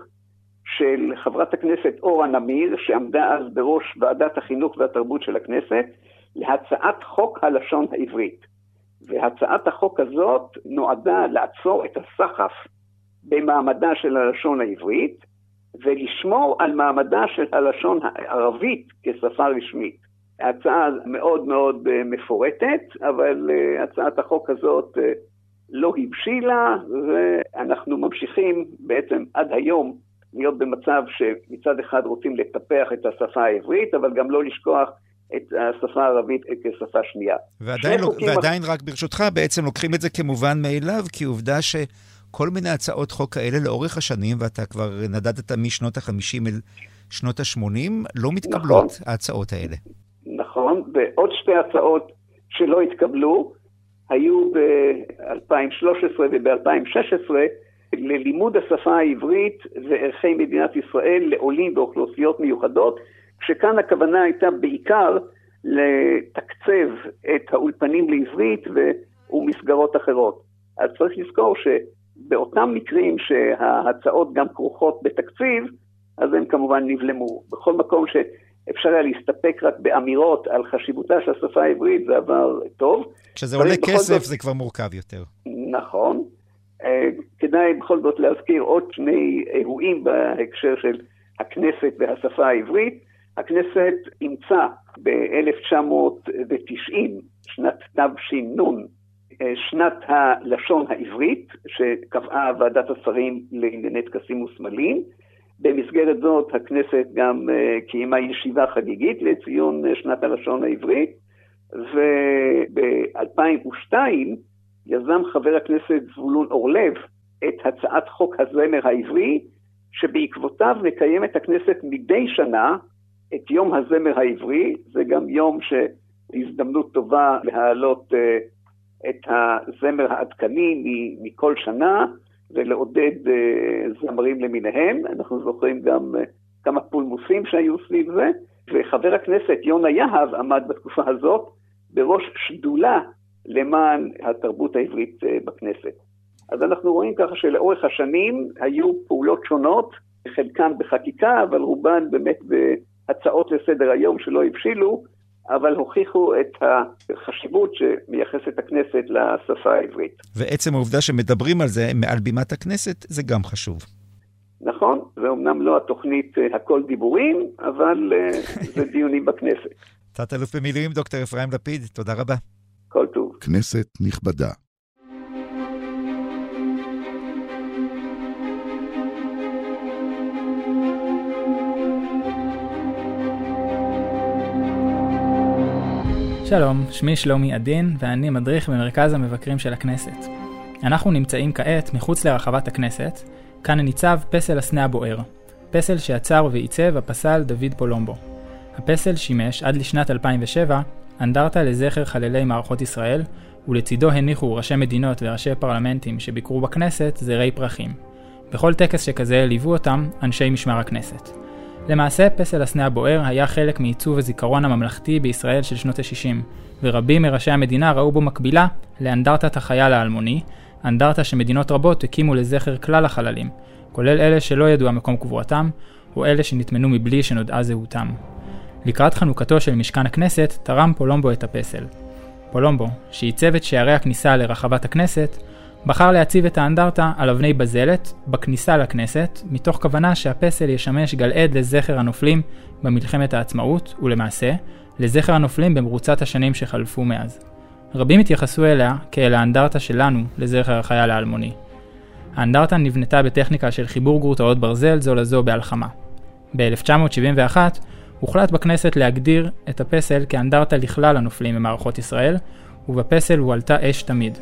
של חברת הכנסת אורה נמיר, שעמדה אז בראש ועדת החינוך והתרבות של הכנסת, להצעת חוק הלשון העברית. והצעת החוק הזאת נועדה לעצור את הסחף במעמדה של הלשון העברית ולשמור על מעמדה של הלשון הערבית כשפה רשמית. ההצעה מאוד מאוד אה, מפורטת, אבל אה, הצעת החוק הזאת אה, לא הבשילה, ואנחנו ממשיכים בעצם עד היום להיות במצב שמצד אחד רוצים לטפח את השפה העברית, אבל גם לא לשכוח את השפה הערבית כשפה שנייה. ועדיין, לא, ועדיין רק ברשותך, בעצם לוקחים את זה כמובן מאליו, כי עובדה שכל מיני הצעות חוק כאלה לאורך השנים, ואתה כבר נדדת משנות ה-50 אל שנות ה-80, לא מתקבלות נכון. ההצעות האלה. נכון, ועוד שתי הצעות שלא התקבלו, היו ב-2013 וב-2016, ללימוד השפה העברית וערכי מדינת ישראל לעולים ואוכלוסיות מיוחדות, כשכאן הכוונה הייתה בעיקר לתקצב את האולפנים לעברית ומסגרות אחרות. אז צריך לזכור שבאותם מקרים שההצעות גם כרוכות בתקציב, אז הם כמובן נבלמו. בכל מקום שאפשר היה להסתפק רק באמירות על חשיבותה של השפה העברית, זה עבר טוב. כשזה עולה כסף זאת... זה כבר מורכב יותר. נכון. אה, כדאי בכל זאת להזכיר עוד שני אירועים בהקשר של הכנסת והשפה העברית. הכנסת אימצה ב-1990, שנת תש"ן, שנת הלשון העברית, שקבעה ועדת השרים לענייני טקסים וסמלים. במסגרת זאת הכנסת גם אה, קיימה ישיבה חגיגית לציון שנת הלשון העברית, וב-2002 יזם חבר הכנסת זבולון אורלב את הצעת חוק הזמר העברי, שבעקבותיו מקיימת הכנסת מדי שנה את יום הזמר העברי, זה גם יום שהזדמנות טובה להעלות את הזמר העדכני מכל שנה ולעודד uh, זמרים למיניהם. אנחנו זוכרים גם uh, כמה פולמוסים שהיו סביב זה, וחבר הכנסת יונה יהב עמד בתקופה הזאת בראש שדולה למען התרבות העברית אה, בכנסת. אז אנחנו רואים ככה שלאורך השנים היו פעולות שונות, חלקן בחקיקה, אבל רובן באמת בהצעות לסדר היום שלא הבשילו, אבל הוכיחו את החשיבות שמייחסת הכנסת לשפה העברית. ועצם העובדה שמדברים על זה מעל בימת הכנסת, זה גם חשוב. נכון, זה אומנם לא התוכנית אה, הכל דיבורים, אבל אה, זה דיונים בכנסת. תת-אלוף במילואים, דוקטור אפרים לפיד, תודה רבה. כל טוב. כנסת נכבדה. שלום, שמי שלומי עדין, ואני מדריך במרכז המבקרים של הכנסת. אנחנו נמצאים כעת מחוץ לרחבת הכנסת, כאן ניצב פסל הסנה הבוער, פסל שיצר ועיצב הפסל דוד פולומבו. הפסל שימש עד לשנת 2007 אנדרטה לזכר חללי מערכות ישראל, ולצידו הניחו ראשי מדינות וראשי פרלמנטים שביקרו בכנסת זרי פרחים. בכל טקס שכזה ליוו אותם אנשי משמר הכנסת. למעשה, פסל הסנה הבוער היה חלק מעיצוב הזיכרון הממלכתי בישראל של שנות ה-60, ורבים מראשי המדינה ראו בו מקבילה לאנדרטת החייל האלמוני, אנדרטה שמדינות רבות הקימו לזכר כלל החללים, כולל אלה שלא ידוע מקום קבורתם, או אלה שנטמנו מבלי שנודעה זהותם. לקראת חנוכתו של משכן הכנסת, תרם פולומבו את הפסל. פולומבו, שעיצב את שערי הכניסה לרחבת הכנסת, בחר להציב את האנדרטה על אבני בזלת בכניסה לכנסת, מתוך כוונה שהפסל ישמש גלעד לזכר הנופלים במלחמת העצמאות, ולמעשה, לזכר הנופלים במרוצת השנים שחלפו מאז. רבים התייחסו אליה כאל האנדרטה שלנו לזכר החייל האלמוני. האנדרטה נבנתה בטכניקה של חיבור גרוטאות ברזל זו לזו בהלחמה. ב-1971 הוחלט בכנסת להגדיר את הפסל כאנדרטה לכלל הנופלים במערכות ישראל, ובפסל הועלתה אש תמיד.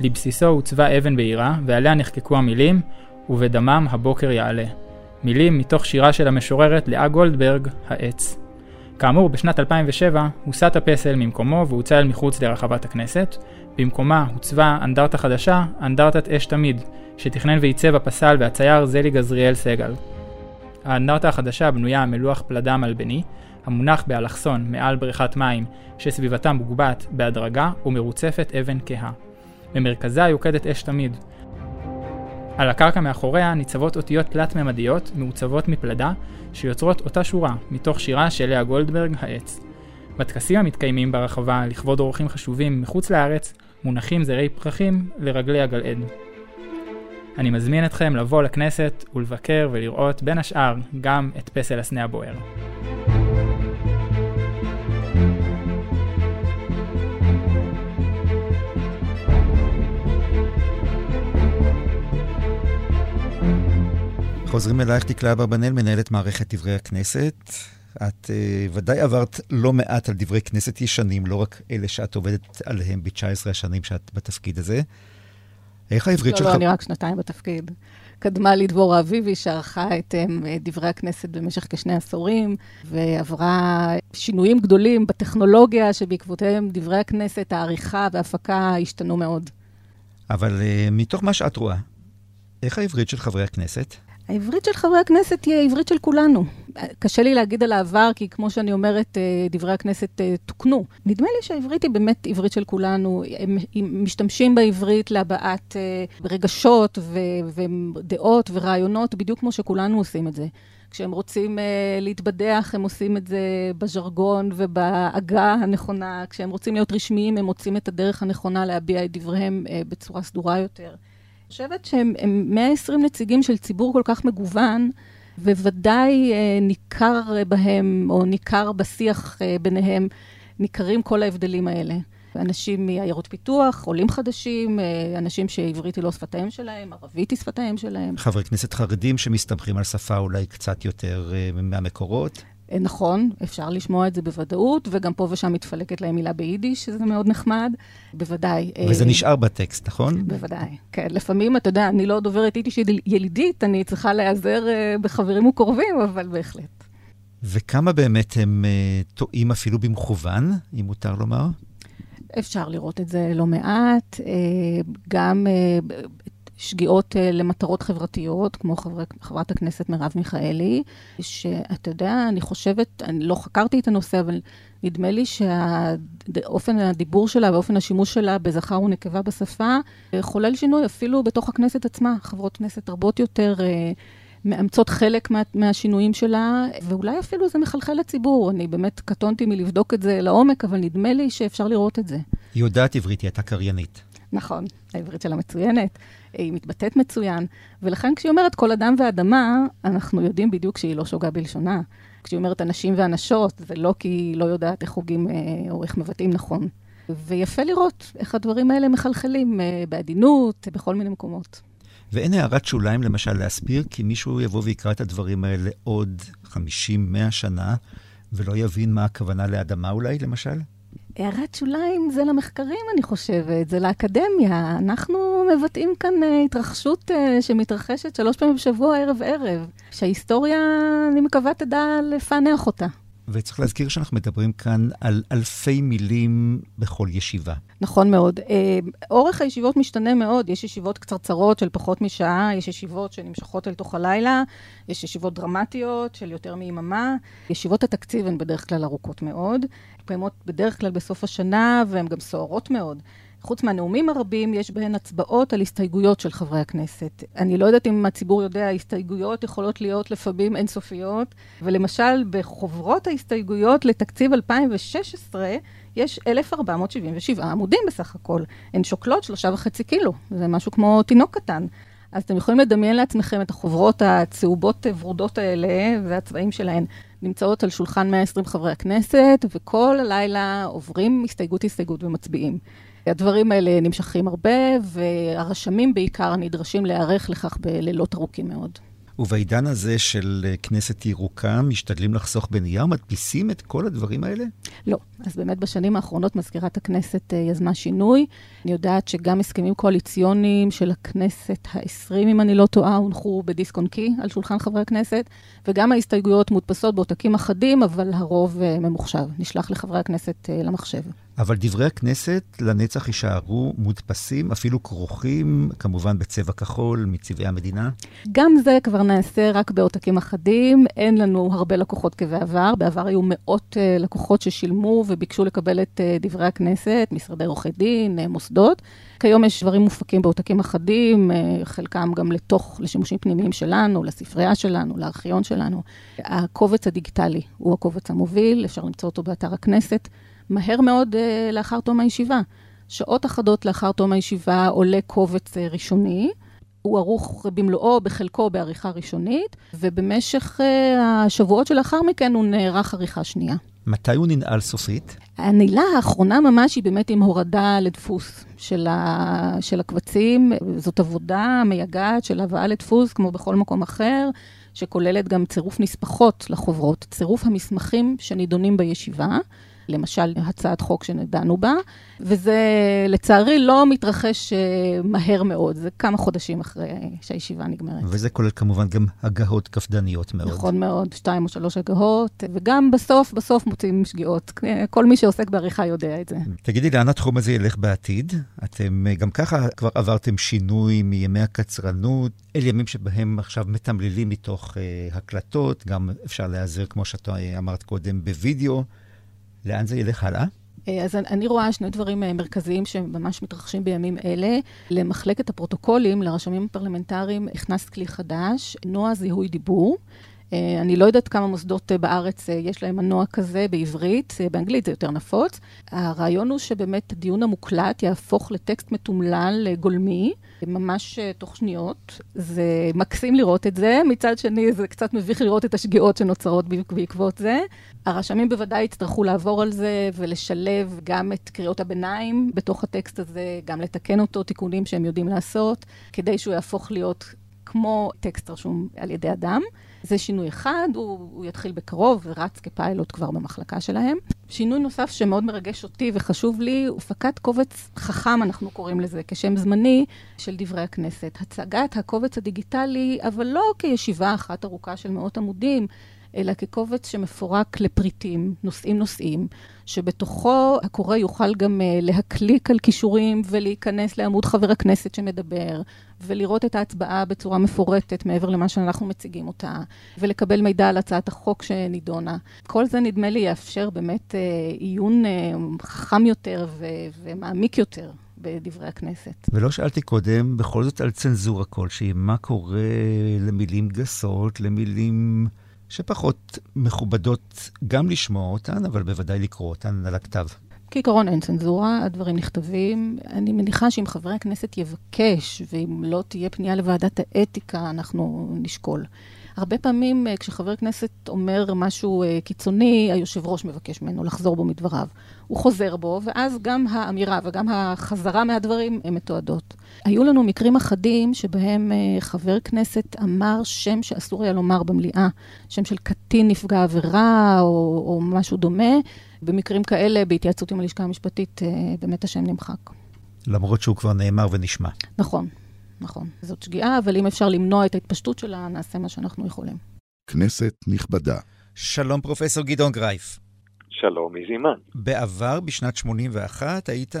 לבסיסו הוצבה אבן בעירה, ועליה נחקקו המילים "ובדמם הבוקר יעלה". מילים מתוך שירה של המשוררת לאה גולדברג, העץ. כאמור, בשנת 2007 הוסט הפסל ממקומו והוצא אל מחוץ לרחבת הכנסת. במקומה הוצבה אנדרטה חדשה, אנדרטת אש תמיד, שתכנן ועיצב הפסל והצייר זלי גזריאל סגל. האנדרטה החדשה בנויה מלוח פלדה מלבני, המונח באלכסון מעל בריכת מים, שסביבתה מוגבעת בהדרגה ומרוצפת אבן כהה. במרכזה יוקדת אש תמיד. על הקרקע מאחוריה ניצבות אותיות תלת-ממדיות מעוצבות מפלדה, שיוצרות אותה שורה, מתוך שירה של לאה גולדברג, העץ. בטקסים המתקיימים ברחבה לכבוד אורחים חשובים מחוץ לארץ, מונחים זרי פרחים לרגלי הגלעד. אני מזמין אתכם לבוא לכנסת ולבקר ולראות בין השאר גם את פסל הסנה הבוער. חוזרים אלייך, דקלה אברבנאל, מנהלת מערכת דברי הכנסת. את uh, ודאי עברת לא מעט על דברי כנסת ישנים, לא רק אלה שאת עובדת עליהם ב-19 השנים שאת בתפקיד הזה. איך העברית לא, שלך... לא, אני רק שנתיים בתפקיד. קדמה לי דבורה אביבי, שערכה את um, דברי הכנסת במשך כשני עשורים, ועברה שינויים גדולים בטכנולוגיה, שבעקבותיהם דברי הכנסת, העריכה וההפקה השתנו מאוד. אבל uh, מתוך מה שאת רואה, איך העברית של חברי הכנסת? העברית של חברי הכנסת היא העברית של כולנו. קשה לי להגיד על העבר, כי כמו שאני אומרת, אה, דברי הכנסת אה, תוקנו. נדמה לי שהעברית היא באמת עברית של כולנו. הם משתמשים בעברית להבעת אה, רגשות ודעות ורעיונות, בדיוק כמו שכולנו עושים את זה. כשהם רוצים uh, להתבדח, הם עושים את זה בז'רגון ובעגה הנכונה. כשהם רוצים להיות רשמיים, הם מוצאים את הדרך הנכונה להביע את דבריהם uh, בצורה סדורה יותר. חושבת שהם 120 נציגים של ציבור כל כך מגוון, וודאי אה, ניכר בהם, או ניכר בשיח אה, ביניהם, ניכרים כל ההבדלים האלה. אנשים מעיירות פיתוח, עולים חדשים, אה, אנשים שעברית היא לא שפתיהם שלהם, ערבית היא שפתיהם שלהם. חברי כנסת חרדים שמסתמכים על שפה אולי קצת יותר מהמקורות. אה, נכון, אפשר לשמוע את זה בוודאות, וגם פה ושם מתפלקת להם מילה ביידיש, שזה מאוד נחמד, בוודאי. וזה אה, נשאר בטקסט, נכון? בוודאי, כן. לפעמים, אתה יודע, אני לא דוברת יידיש ילידית, אני צריכה להיעזר אה, בחברים וקרובים, אבל בהחלט. וכמה באמת הם טועים אפילו במכוון, אם מותר לומר? אפשר לראות את זה לא מעט. גם שגיאות uh, למטרות חברתיות, כמו חבר, חברת הכנסת מרב מיכאלי, שאתה יודע, אני חושבת, אני לא חקרתי את הנושא, אבל נדמה לי שאופן הדיבור שלה ואופן השימוש שלה בזכר ונקבה בשפה חולל שינוי אפילו בתוך הכנסת עצמה. חברות כנסת רבות יותר uh, מאמצות חלק מה, מהשינויים שלה, ואולי אפילו זה מחלחל לציבור. אני באמת קטונתי מלבדוק את זה לעומק, אבל נדמה לי שאפשר לראות את זה. היא יודעת עברית, היא הייתה קריינית. נכון, העברית שלה מצוינת, היא מתבטאת מצוין, ולכן כשהיא אומרת כל אדם ואדמה, אנחנו יודעים בדיוק שהיא לא שוגה בלשונה. כשהיא אומרת אנשים ואנשות, זה לא כי היא לא יודעת איך חוגים אה, או איך מבטאים נכון. ויפה לראות איך הדברים האלה מחלחלים אה, בעדינות, בכל מיני מקומות. ואין הערת שוליים, למשל, להסביר, כי מישהו יבוא ויקרא את הדברים האלה עוד 50-100 שנה, ולא יבין מה הכוונה לאדמה אולי, למשל? הערת שוליים זה למחקרים, אני חושבת, זה לאקדמיה. אנחנו מבטאים כאן uh, התרחשות uh, שמתרחשת שלוש פעמים בשבוע, ערב-ערב, שההיסטוריה, אני מקווה, תדע לפענח אותה. וצריך להזכיר שאנחנו מדברים כאן על אלפי מילים בכל ישיבה. נכון מאוד. אה, אורך הישיבות משתנה מאוד. יש ישיבות קצרצרות של פחות משעה, יש ישיבות שנמשכות אל תוך הלילה, יש ישיבות דרמטיות של יותר מיממה. ישיבות התקציב הן בדרך כלל ארוכות מאוד. קיימות בדרך כלל בסוף השנה, והן גם סוערות מאוד. חוץ מהנאומים הרבים, יש בהן הצבעות על הסתייגויות של חברי הכנסת. אני לא יודעת אם הציבור יודע, הסתייגויות יכולות להיות לפעמים אינסופיות, ולמשל, בחוברות ההסתייגויות לתקציב 2016, יש 1,477 עמודים בסך הכל. הן שוקלות שלושה וחצי קילו, זה משהו כמו תינוק קטן. אז אתם יכולים לדמיין לעצמכם את החוברות הצהובות ורודות האלה, והצבעים שלהן נמצאות על שולחן 120 חברי הכנסת, וכל הלילה עוברים הסתייגות-הסתייגות ומצביעים. הדברים האלה נמשכים הרבה, והרשמים בעיקר נדרשים להיערך לכך בלילות ארוכים מאוד. ובעידן הזה של אה, כנסת ירוקה, משתדלים לחסוך בנייר? מדפיסים את כל הדברים האלה? לא. אז באמת בשנים האחרונות מזכירת הכנסת אה, יזמה שינוי. אני יודעת שגם הסכמים קואליציוניים של הכנסת העשרים, אם אני לא טועה, הונחו בדיסק און קי על שולחן חברי הכנסת, וגם ההסתייגויות מודפסות בעותקים אחדים, אבל הרוב אה, ממוחשב, נשלח לחברי הכנסת למחשב. אבל דברי הכנסת לנצח יישארו מודפסים, אפילו כרוכים, כמובן בצבע כחול, מצבעי המדינה? גם זה כבר נעשה רק בעותקים אחדים. אין לנו הרבה לקוחות כבעבר. בעבר היו מאות uh, לקוחות ששילמו וביקשו לקבל את uh, דברי הכנסת, משרדי עורכי דין, uh, מוסדות. כיום יש דברים מופקים בעותקים אחדים, חלקם גם לתוך, לשימושים פנימיים שלנו, לספרייה שלנו, לארכיון שלנו. הקובץ הדיגיטלי הוא הקובץ המוביל, אפשר למצוא אותו באתר הכנסת. מהר מאוד uh, לאחר תום הישיבה. שעות אחדות לאחר תום הישיבה עולה קובץ uh, ראשוני. הוא ערוך במלואו, בחלקו בעריכה ראשונית, ובמשך uh, השבועות שלאחר מכן הוא נערך עריכה שנייה. מתי הוא ננעל סופית? הנעילה האחרונה ממש היא באמת עם הורדה לדפוס של, ה... של הקבצים. זאת עבודה מייגעת של הבאה לדפוס, כמו בכל מקום אחר, שכוללת גם צירוף נספחות לחוברות, צירוף המסמכים שנידונים בישיבה. למשל הצעת חוק שנדענו בה, וזה לצערי לא מתרחש uh, מהר מאוד, זה כמה חודשים אחרי שהישיבה נגמרת. וזה כולל כמובן גם הגהות קפדניות מאוד. נכון מאוד, שתיים או שלוש הגהות, וגם בסוף, בסוף מוצאים שגיאות. כל מי שעוסק בעריכה יודע את זה. תגידי, לאן התחום הזה ילך בעתיד? אתם אה, גם ככה כבר עברתם שינוי מימי הקצרנות אל ימים שבהם עכשיו מתמללים מתוך uh, הקלטות, גם אפשר להיעזר, כמו שאתה אמרת קודם, בווידאו. לאן זה ילך הלאה? אה, אז אני רואה שני דברים אה, מרכזיים שממש מתרחשים בימים אלה. למחלקת הפרוטוקולים, לרשמים הפרלמנטריים, הכנס כלי חדש, נועה זיהוי דיבור. אה, אני לא יודעת כמה מוסדות בארץ יש להם מנוע כזה בעברית, באנגלית זה יותר נפוץ. הרעיון הוא שבאמת הדיון המוקלט יהפוך לטקסט מתומלל, גולמי. ממש אה, תוך שניות. זה מקסים לראות את זה, מצד שני זה קצת מביך לראות את השגיאות שנוצרות בעקבות זה. הרשמים בוודאי יצטרכו לעבור על זה ולשלב גם את קריאות הביניים בתוך הטקסט הזה, גם לתקן אותו, תיקונים שהם יודעים לעשות, כדי שהוא יהפוך להיות כמו טקסט רשום על ידי אדם. זה שינוי אחד, הוא, הוא יתחיל בקרוב ורץ כפיילוט כבר במחלקה שלהם. שינוי נוסף שמאוד מרגש אותי וחשוב לי, הוא הפקת קובץ חכם, אנחנו קוראים לזה, כשם זמני, של דברי הכנסת. הצגת הקובץ הדיגיטלי, אבל לא כישיבה אחת ארוכה של מאות עמודים, אלא כקובץ שמפורק לפריטים, נושאים נושאים, שבתוכו הקורא יוכל גם uh, להקליק על כישורים ולהיכנס לעמוד חבר הכנסת שמדבר, ולראות את ההצבעה בצורה מפורטת מעבר למה שאנחנו מציגים אותה, ולקבל מידע על הצעת החוק שנידונה. כל זה נדמה לי יאפשר באמת uh, עיון uh, חכם יותר ו- ומעמיק יותר בדברי הכנסת. ולא שאלתי קודם, בכל זאת על צנזורה כלשהי, מה קורה למילים גסות, למילים שפחות מכובדות גם לשמוע אותן, אבל בוודאי לקרוא אותן על הכתב. כעיקרון אין צנזורה, הדברים נכתבים. אני מניחה שאם חברי הכנסת יבקש, ואם לא תהיה פנייה לוועדת האתיקה, אנחנו נשקול. הרבה פעמים אה, כשחבר כנסת אומר משהו אה, קיצוני, היושב ראש מבקש ממנו לחזור בו מדבריו. הוא חוזר בו, ואז גם האמירה וגם החזרה מהדברים הן מתועדות. היו לנו מקרים אחדים שבהם אה, חבר כנסת אמר שם שאסור היה לומר במליאה, שם של קטין נפגע עבירה או, או משהו דומה. במקרים כאלה, בהתייעצות עם הלשכה המשפטית, באמת השם נמחק. למרות שהוא כבר נאמר ונשמע. נכון. נכון. זאת שגיאה, אבל אם אפשר למנוע את ההתפשטות שלה, נעשה מה שאנחנו יכולים. כנסת נכבדה. שלום, פרופסור גדעון גרייף. שלום, מזימן. בעבר, בשנת 81, היית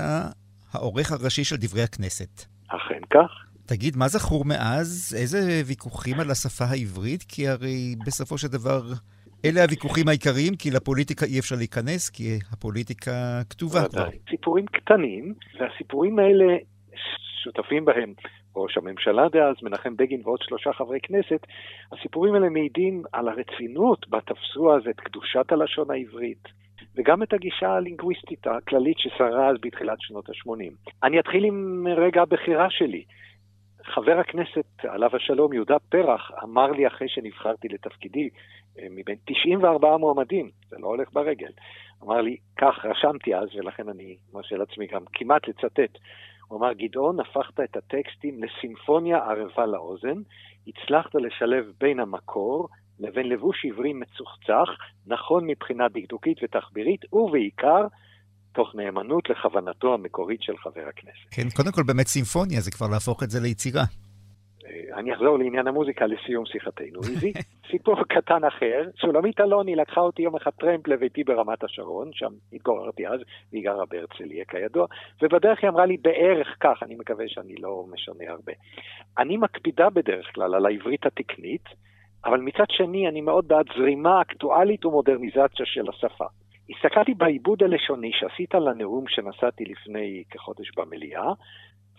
העורך הראשי של דברי הכנסת. אכן כך. תגיד, מה זכור מאז? איזה ויכוחים על השפה העברית? כי הרי בסופו של דבר אלה הוויכוחים העיקריים, כי לפוליטיקה אי אפשר להיכנס, כי הפוליטיקה כתובה כבר. סיפורים קטנים, והסיפורים האלה שותפים בהם ראש הממשלה דאז, מנחם בגין ועוד שלושה חברי כנסת, הסיפורים האלה מעידים על הרצינות בה תפסו אז את קדושת הלשון העברית, וגם את הגישה הלינגוויסטית הכללית ששרה אז בתחילת שנות ה-80. אני אתחיל עם רגע הבחירה שלי. חבר הכנסת, עליו השלום, יהודה פרח, אמר לי אחרי שנבחרתי לתפקידי, אה, מבין 94 מועמדים, זה לא הולך ברגל, אמר לי, כך רשמתי אז, ולכן אני מרשה לעצמי גם כמעט לצטט. הוא אמר, גדעון, הפכת את הטקסטים לסימפוניה ערבה לאוזן, הצלחת לשלב בין המקור לבין לבוש עברי מצוחצח, נכון מבחינה דקדוקית ותחבירית, ובעיקר, תוך נאמנות לכוונתו המקורית של חבר הכנסת. כן, קודם כל באמת סימפוניה, זה כבר להפוך את זה ליצירה. אני אחזור לעניין המוזיקה לסיום שיחתנו. איזי, סיפור קטן אחר, שולמית אלוני לקחה אותי יום אחד טרמפ לביתי ברמת השרון, שם התגוררתי אז, והיא גרה בהרצליה כידוע, ובדרך היא אמרה לי בערך כך, אני מקווה שאני לא משנה הרבה. אני מקפידה בדרך כלל על העברית התקנית, אבל מצד שני אני מאוד בעד זרימה אקטואלית ומודרניזציה של השפה. הסתכלתי בעיבוד הלשוני שעשית לנאום שנשאתי לפני כחודש במליאה,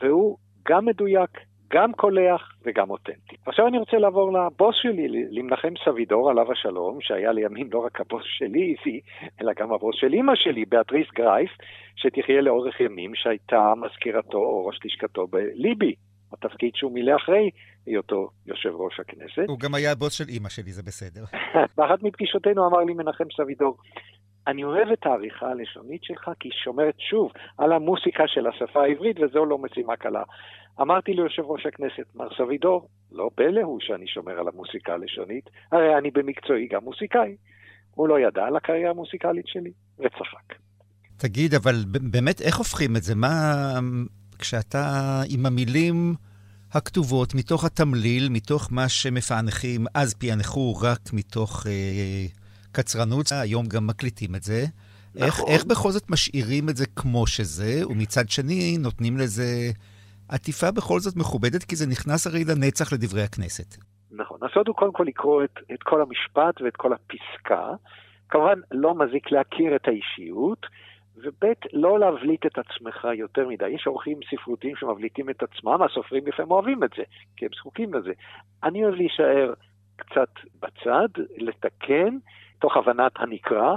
והוא גם מדויק, גם קולח וגם אותנטי. עכשיו אני רוצה לעבור לבוס שלי, למנחם סבידור, עליו השלום, שהיה לימים לא רק הבוס שלי, איזי, אלא גם הבוס של אימא שלי, באטריס גרייף, שתחיה לאורך ימים, שהייתה מזכירתו או ראש לשכתו בליבי, התפקיד שהוא מילא אחרי היותו יושב ראש הכנסת. הוא גם היה הבוס של אימא שלי, זה בסדר. באחת מפגישותינו אמר לי מנחם סבידור, אני אוהב את העריכה הלשונית שלך, כי היא שומרת שוב על המוסיקה של השפה העברית, וזו לא משימה קלה. אמרתי ליושב ראש הכנסת, מר סבידור, לא פלא הוא שאני שומר על המוסיקה הלשונית, הרי אני במקצועי גם מוסיקאי. הוא לא ידע על הקריירה המוסיקלית שלי, וצחק. תגיד, אבל באמת, איך הופכים את זה? מה... כשאתה עם המילים הכתובות מתוך התמליל, מתוך מה שמפענחים, אז פענחו רק מתוך אה, קצרנות, היום גם מקליטים את זה. נכון. איך, איך בכל זאת משאירים את זה כמו שזה, ומצד שני נותנים לזה עטיפה בכל זאת מכובדת, כי זה נכנס הרי לנצח לדברי הכנסת. נכון. הסוד הוא קודם כל לקרוא את, את כל המשפט ואת כל הפסקה. כמובן, לא מזיק להכיר את האישיות, וב' לא להבליט את עצמך יותר מדי. יש עורכים ספרותיים שמבליטים את עצמם, הסופרים לפעמים אוהבים את זה, כי הם זקוקים לזה. אני אוהב להישאר קצת בצד, לתקן, תוך הבנת הנקרא,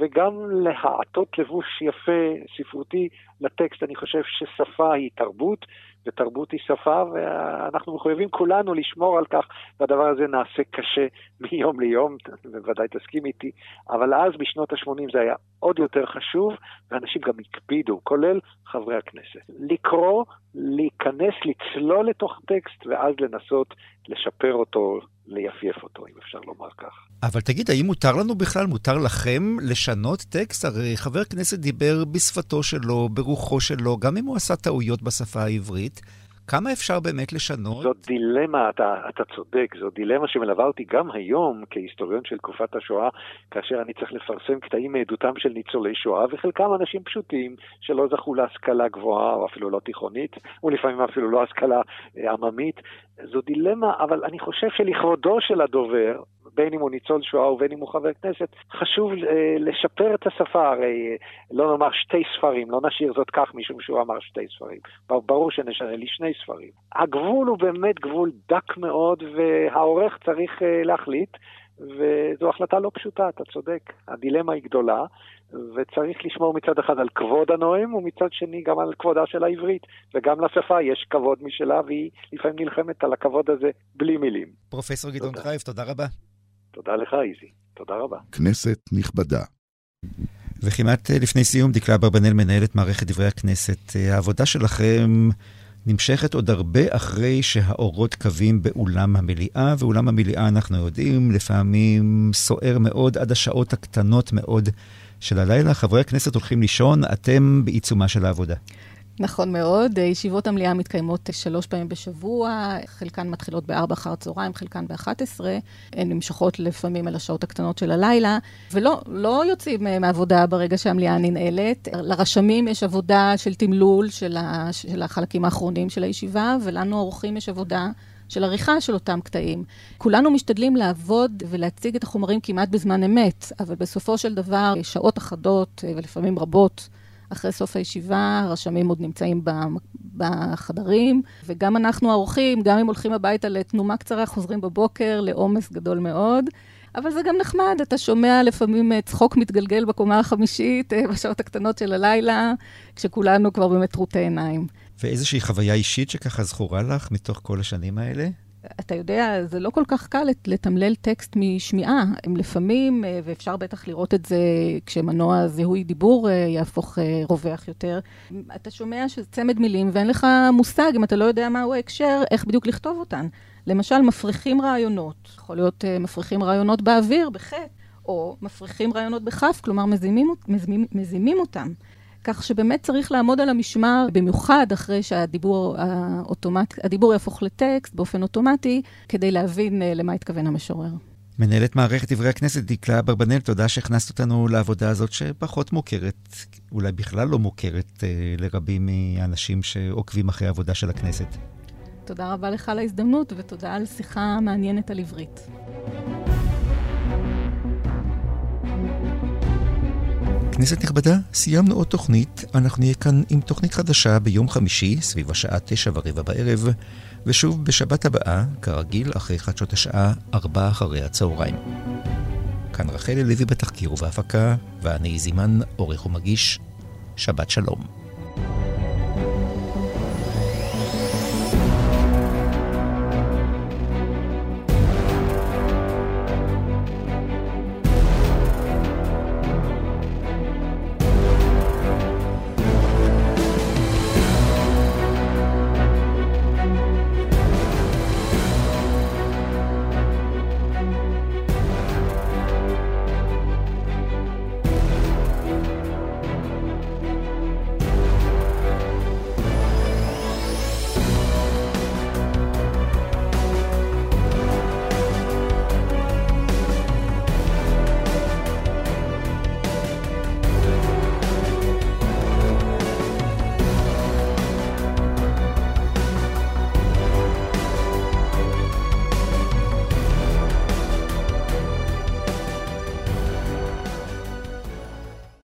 וגם להעטות לבוש יפה, ספרותי, לטקסט. אני חושב ששפה היא תרבות, ותרבות היא שפה, ואנחנו מחויבים כולנו לשמור על כך, והדבר הזה נעשה קשה מיום ליום, בוודאי תסכים איתי, אבל אז בשנות ה-80 זה היה עוד יותר חשוב, ואנשים גם הקפידו, כולל חברי הכנסת. לקרוא, להיכנס, לצלול לתוך טקסט, ואז לנסות לשפר אותו, ליפייף אותו, אם אפשר לומר כך. אבל תגיד, האם מותר לנו בכלל, מותר לכם לשנות טקסט? הרי חבר כנסת דיבר בשפתו שלו, ברוחו שלו, גם אם הוא עשה טעויות בשפה העברית. כמה אפשר באמת לשנות? זאת דילמה, אתה, אתה צודק, זו דילמה שמלווה אותי גם היום כהיסטוריון של תקופת השואה, כאשר אני צריך לפרסם קטעים מעדותם של ניצולי שואה, וחלקם אנשים פשוטים שלא זכו להשכלה גבוהה, או אפילו לא תיכונית, ולפעמים אפילו לא השכלה אה, עממית. זו דילמה, אבל אני חושב שלכבודו של הדובר, בין אם הוא ניצול שואה ובין אם הוא חבר כנסת, חשוב אה, לשפר את השפה, הרי אה, לא נאמר שתי ספרים, לא נשאיר זאת כך משום שהוא אמר שתי ספרים. ברור שנשנה לי שני ספרים. הגבול הוא באמת גבול דק מאוד, והעורך צריך אה, להחליט. וזו החלטה לא פשוטה, אתה צודק. הדילמה היא גדולה, וצריך לשמור מצד אחד על כבוד הנואם, ומצד שני גם על כבודה של העברית. וגם לשפה יש כבוד משלה, והיא לפעמים נלחמת על הכבוד הזה בלי מילים. פרופסור גדעון חייב, תודה רבה. תודה לך, איזי. תודה רבה. כנסת נכבדה. וכמעט לפני סיום, דקלה אברבנאל מנהלת מערכת דברי הכנסת. העבודה שלכם נמשכת עוד הרבה אחרי שהאורות קווים באולם המליאה, ואולם המליאה, אנחנו יודעים, לפעמים סוער מאוד עד השעות הקטנות מאוד של הלילה. חברי הכנסת הולכים לישון, אתם בעיצומה של העבודה. נכון מאוד, ישיבות המליאה מתקיימות שלוש פעמים בשבוע, חלקן מתחילות בארבע אחר הצהריים, חלקן באחת עשרה, הן נמשכות לפעמים אל השעות הקטנות של הלילה, ולא לא יוצאים מעבודה ברגע שהמליאה ננעלת. לרשמים יש עבודה של תמלול של, ה, של החלקים האחרונים של הישיבה, ולנו האורחים יש עבודה של עריכה של אותם קטעים. כולנו משתדלים לעבוד ולהציג את החומרים כמעט בזמן אמת, אבל בסופו של דבר, שעות אחדות ולפעמים רבות, אחרי סוף הישיבה, הרשמים עוד נמצאים בחדרים, וגם אנחנו האורחים, גם אם הולכים הביתה לתנומה קצרה, חוזרים בבוקר לעומס גדול מאוד. אבל זה גם נחמד, אתה שומע לפעמים צחוק מתגלגל בקומה החמישית, אה, בשעות הקטנות של הלילה, כשכולנו כבר באמת טרוטי עיניים. ואיזושהי חוויה אישית שככה זכורה לך מתוך כל השנים האלה? אתה יודע, זה לא כל כך קל לתמלל טקסט משמיעה. הם לפעמים, אה, ואפשר בטח לראות את זה כשמנוע זיהוי דיבור אה, יהפוך אה, רווח יותר, אתה שומע שזה צמד מילים ואין לך מושג, אם אתה לא יודע מהו ההקשר, איך בדיוק לכתוב אותן. למשל, מפריחים רעיונות. יכול להיות מפריחים רעיונות באוויר, בחטא, או מפריחים רעיונות בכף, כלומר מזימים, מזימים, מזימים אותם. כך שבאמת צריך לעמוד על המשמר, במיוחד אחרי שהדיבור האוטומט, הדיבור יהפוך לטקסט באופן אוטומטי, כדי להבין אה, למה התכוון המשורר. מנהלת מערכת דברי הכנסת, דקלה אברבנאל, תודה שהכנסת אותנו לעבודה הזאת שפחות מוכרת, אולי בכלל לא מוכרת אה, לרבים מהאנשים שעוקבים אחרי העבודה של הכנסת. תודה רבה לך על ההזדמנות, ותודה על שיחה מעניינת על עברית. כנסת נכבדה, סיימנו עוד תוכנית. אנחנו נהיה כאן עם תוכנית חדשה ביום חמישי, סביב השעה תשע ורבע בערב, ושוב בשבת הבאה, כרגיל, אחרי חדשות השעה ארבע אחרי הצהריים. כאן רחלי לוי בתחקיר ובהפקה, ואני זימן, עורך ומגיש. שבת שלום.